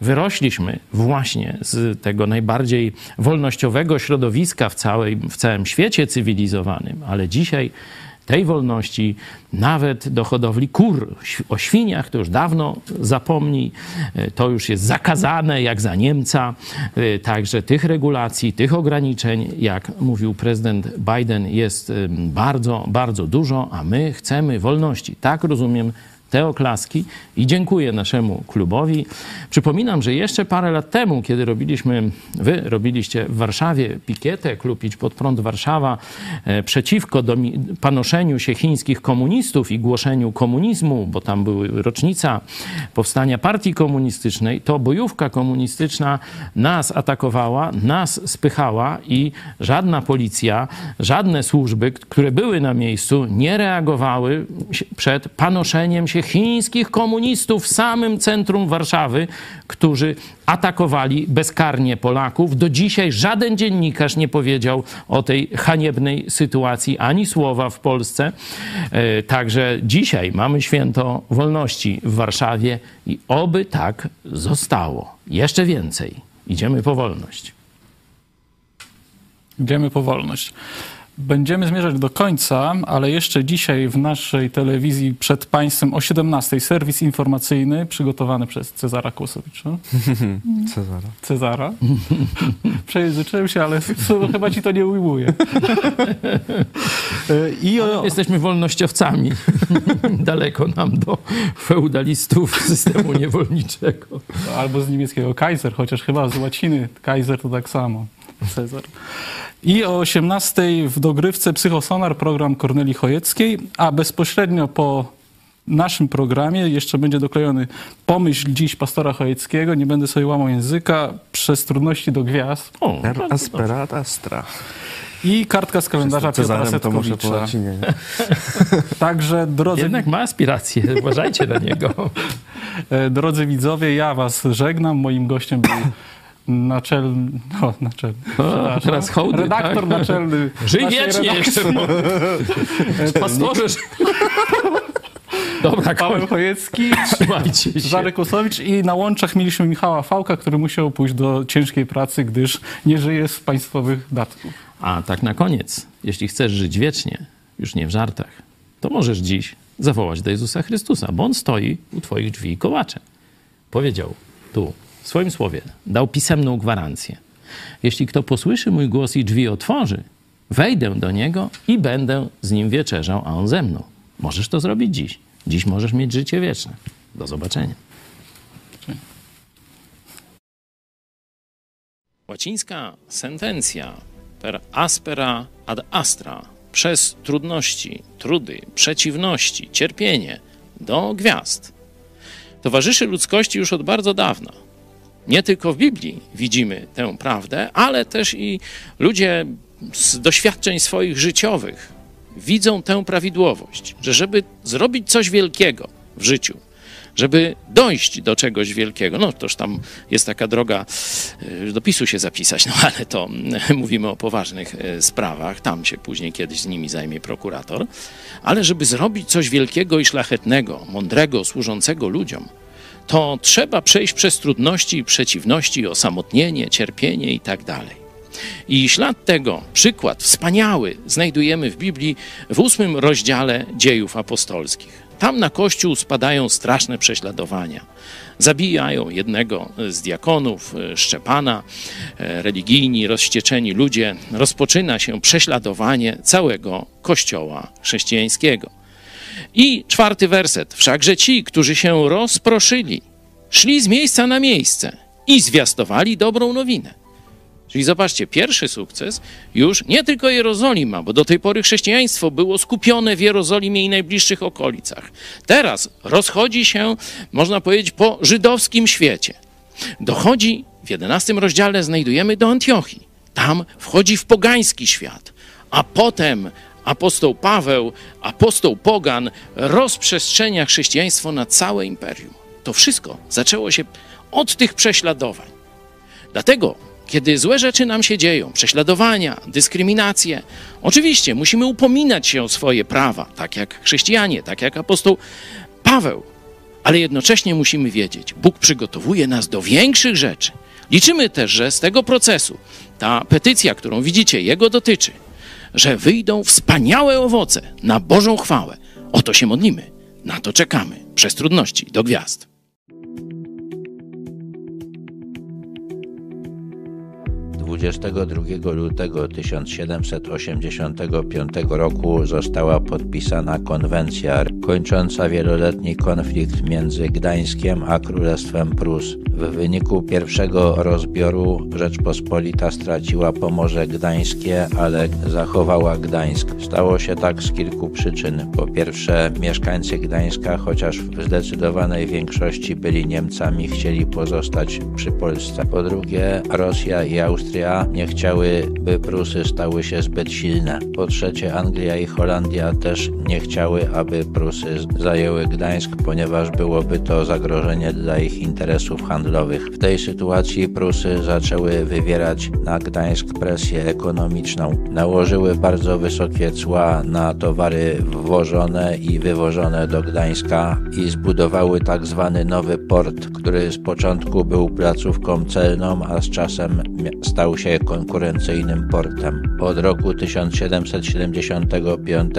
wyrośliśmy właśnie z tego najbardziej wolnościowego środowiska w, całej, w całym świecie cywilizowanym, ale dzisiaj tej wolności nawet do hodowli kur. O świniach to już dawno zapomnij, E, to już jest zakazane jak za Niemca. E, Także tych regulacji, tych ograniczeń, jak mówił prezydent Biden, jest bardzo, bardzo dużo, a my chcemy wolności. Tak rozumiem te oklaski i dziękuję naszemu klubowi. Przypominam, że jeszcze parę lat temu, kiedy robiliśmy, wy robiliście w Warszawie pikietę, klub Idź Pod Prąd Warszawa, e, przeciwko panoszeniu się chińskich komunistów i głoszeniu komunizmu, bo tam była rocznica powstania partii komunistycznej, to bojówka komunistyczna nas atakowała, nas spychała i żadna policja, żadne służby, które były na miejscu, nie reagowały przed panoszeniem się chińskich komunistów w samym centrum Warszawy, którzy atakowali bezkarnie Polaków. Do dzisiaj żaden dziennikarz nie powiedział o tej haniebnej sytuacji ani słowa w Polsce. E, Także dzisiaj mamy święto wolności w Warszawie i oby tak zostało. Jeszcze więcej. Idziemy po wolność. Idziemy po wolność. Będziemy zmierzać do końca, ale jeszcze dzisiaj w naszej telewizji przed Państwem o 17 serwis informacyjny przygotowany przez Cezara Kłosowicza. Cezara. Cezara. Przejęzyczyłem się, ale chyba ci to nie ujmuje. I o, Jesteśmy wolnościowcami. Daleko nam do feudalistów systemu niewolniczego. albo z niemieckiego Kaiser, chociaż chyba z łaciny Kaiser to tak samo. Cezar. I o 18 w dogrywce Psychosonar program Korneli Chojeckiej, a bezpośrednio po naszym programie jeszcze będzie doklejony pomyśl dziś pastora Chojeckiego, nie będę sobie łamał języka, przez trudności do gwiazd O, Er asperat astra. i kartka z kalendarza Piotra Setkowicza. Także drodzy, Jednak ma aspiracje, uważajcie na niego. e, drodzy widzowie, ja was żegnam. Moim gościem był naczelny, no, naczelny, teraz hołdy, redaktor tak? naczelny Żyj wiecznie redakcji. jeszcze. Pastorze. Dobra, Paweł. Chojecki, Trzymajcie się. Kłosowicz i na łączach mieliśmy Michała Fałka, który musiał pójść do ciężkiej pracy, gdyż nie żyje z państwowych datków. A tak na koniec, jeśli chcesz żyć wiecznie, już nie w żartach, to możesz dziś zawołać do Jezusa Chrystusa, bo On stoi u twoich drzwi kołaczem. Powiedział tu w swoim słowie, dał pisemną gwarancję. Jeśli kto posłyszy mój głos i drzwi otworzy, wejdę do niego i będę z nim wieczerzał, a on ze mną. Możesz to zrobić dziś. Dziś możesz mieć życie wieczne. Do zobaczenia. Łacińska sentencja per aspera ad astra przez trudności, trudy, przeciwności, cierpienie do gwiazd towarzyszy ludzkości już od bardzo dawna. Nie tylko w Biblii widzimy tę prawdę, ale też i ludzie z doświadczeń swoich życiowych widzą tę prawidłowość, że żeby zrobić coś wielkiego w życiu, żeby dojść do czegoś wielkiego, no toż tam jest taka droga y, do PiSu się zapisać, no ale to mówimy o poważnych y, sprawach, tam się później kiedyś z nimi zajmie prokurator, ale żeby zrobić coś wielkiego i szlachetnego, mądrego, służącego ludziom, to trzeba przejść przez trudności, przeciwności, osamotnienie, cierpienie i tak dalej. I ślad tego, przykład wspaniały, znajdujemy w Biblii w ósmym rozdziale dziejów apostolskich. Tam na kościół spadają straszne prześladowania. Zabijają jednego z diakonów, Szczepana, religijni, rozścieczeni ludzie. Rozpoczyna się prześladowanie całego kościoła chrześcijańskiego. I czwarty werset. Wszakże ci, którzy się rozproszyli, szli z miejsca na miejsce i zwiastowali dobrą nowinę. Czyli zobaczcie, pierwszy sukces już nie tylko Jerozolima, bo do tej pory chrześcijaństwo było skupione w Jerozolimie i najbliższych okolicach. Teraz rozchodzi się, można powiedzieć, po żydowskim świecie. Dochodzi, w jedenastym rozdziale znajdujemy do Antiochii. Tam wchodzi w pogański świat, a potem apostoł Paweł, apostoł Pogan rozprzestrzenia chrześcijaństwo na całe imperium. To wszystko zaczęło się od tych prześladowań. Dlatego kiedy złe rzeczy nam się dzieją, prześladowania, dyskryminacje, oczywiście musimy upominać się o swoje prawa, tak jak chrześcijanie, tak jak apostoł Paweł, ale jednocześnie musimy wiedzieć, Bóg przygotowuje nas do większych rzeczy. Liczymy też, że z tego procesu ta petycja, którą widzicie, jego dotyczy, że wyjdą wspaniałe owoce na Bożą chwałę. O to się modlimy, na to czekamy przez trudności do gwiazd. 22 lutego 1785 roku została podpisana konwencja kończąca wieloletni konflikt między Gdańskiem a Królestwem Prus. W wyniku pierwszego rozbioru Rzeczpospolita straciła Pomorze Gdańskie, ale zachowała Gdańsk. Stało się tak z kilku przyczyn. Po pierwsze, mieszkańcy Gdańska, chociaż w zdecydowanej większości byli Niemcami, chcieli pozostać przy Polsce. Po drugie, Rosja i Austria nie chciały, by Prusy stały się zbyt silne. Po trzecie, Anglia i Holandia też nie chciały, aby Prusy zajęły Gdańsk, ponieważ byłoby to zagrożenie dla ich interesów handlowych. W tej sytuacji Prusy zaczęły wywierać na Gdańsk presję ekonomiczną. Nałożyły bardzo wysokie cła na towary wwożone i wywożone do Gdańska i zbudowały tak zwany nowy port, który z początku był placówką celną, a z czasem stał się konkurencyjnym portem. Od roku 1775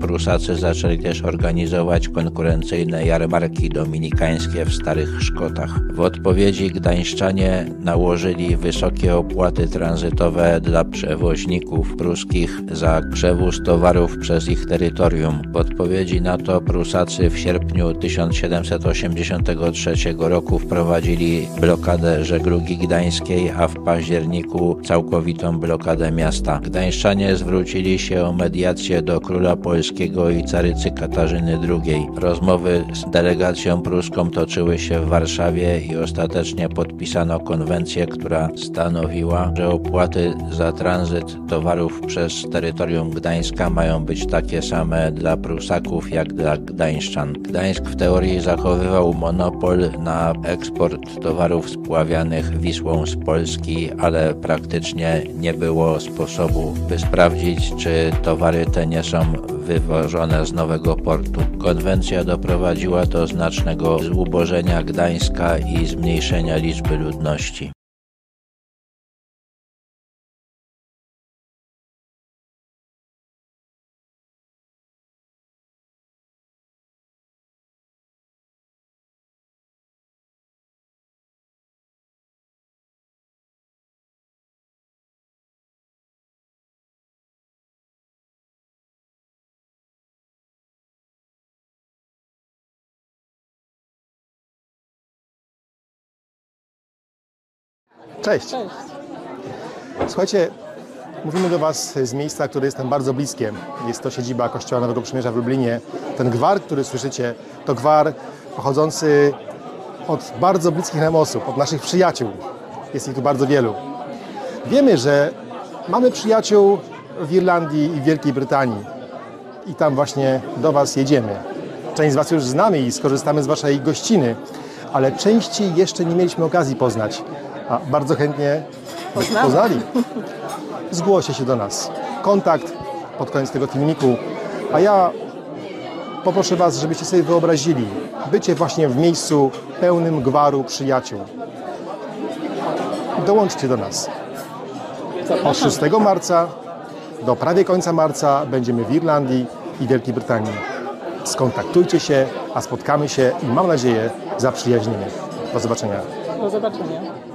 Prusacy zaczęli też organizować konkurencyjne jarmarki dominikańskie w Starych Szkotach. W odpowiedzi Gdańszczanie nałożyli wysokie opłaty tranzytowe dla przewoźników pruskich za przewóz towarów przez ich terytorium. W odpowiedzi na to Prusacy w sierpniu 1783 roku wprowadzili blokadę żeglugi gdańskiej, a w październiku całkowitą blokadę miasta. Gdańszczanie zwrócili się o mediację do króla polskiego i carycy Katarzyny II. Rozmowy z delegacją pruską toczyły się w Warszawie i ostatecznie podpisano konwencję, która stanowiła, że opłaty za tranzyt towarów przez terytorium Gdańska mają być takie same dla Prusaków jak dla Gdańszczan. Gdańsk w teorii zachowywał monopol na eksport towarów spławianych Wisłą z Polski, ale praktycznie nie było sposobu, by sprawdzić, czy towary te nie są wywożone z nowego portu. Konwencja doprowadziła do znacznego zubożenia Gdańska i zmniejszenia liczby ludności. Cześć. Cześć. Słuchajcie, mówimy do Was z miejsca, które jest nam bardzo bliskie. Jest to siedziba Kościoła Nowego Przymierza w Lublinie. Ten gwar, który słyszycie, to gwar pochodzący od bardzo bliskich nam osób, od naszych przyjaciół. Jest ich tu bardzo wielu. Wiemy, że mamy przyjaciół w Irlandii i Wielkiej Brytanii. I tam właśnie do Was jedziemy. Część z Was już znamy i skorzystamy z Waszej gościny, ale części jeszcze nie mieliśmy okazji poznać. A bardzo chętnie byście poznali. Zgłoście się do nas. Kontakt pod koniec tego filmiku. A ja poproszę Was, żebyście sobie wyobrazili bycie właśnie w miejscu pełnym gwaru przyjaciół. Dołączcie do nas. Od 6 marca do prawie końca marca będziemy w Irlandii i Wielkiej Brytanii. Skontaktujcie się, a spotkamy się i mam nadzieję zaprzyjaźnimy. Do zobaczenia. Do zobaczenia.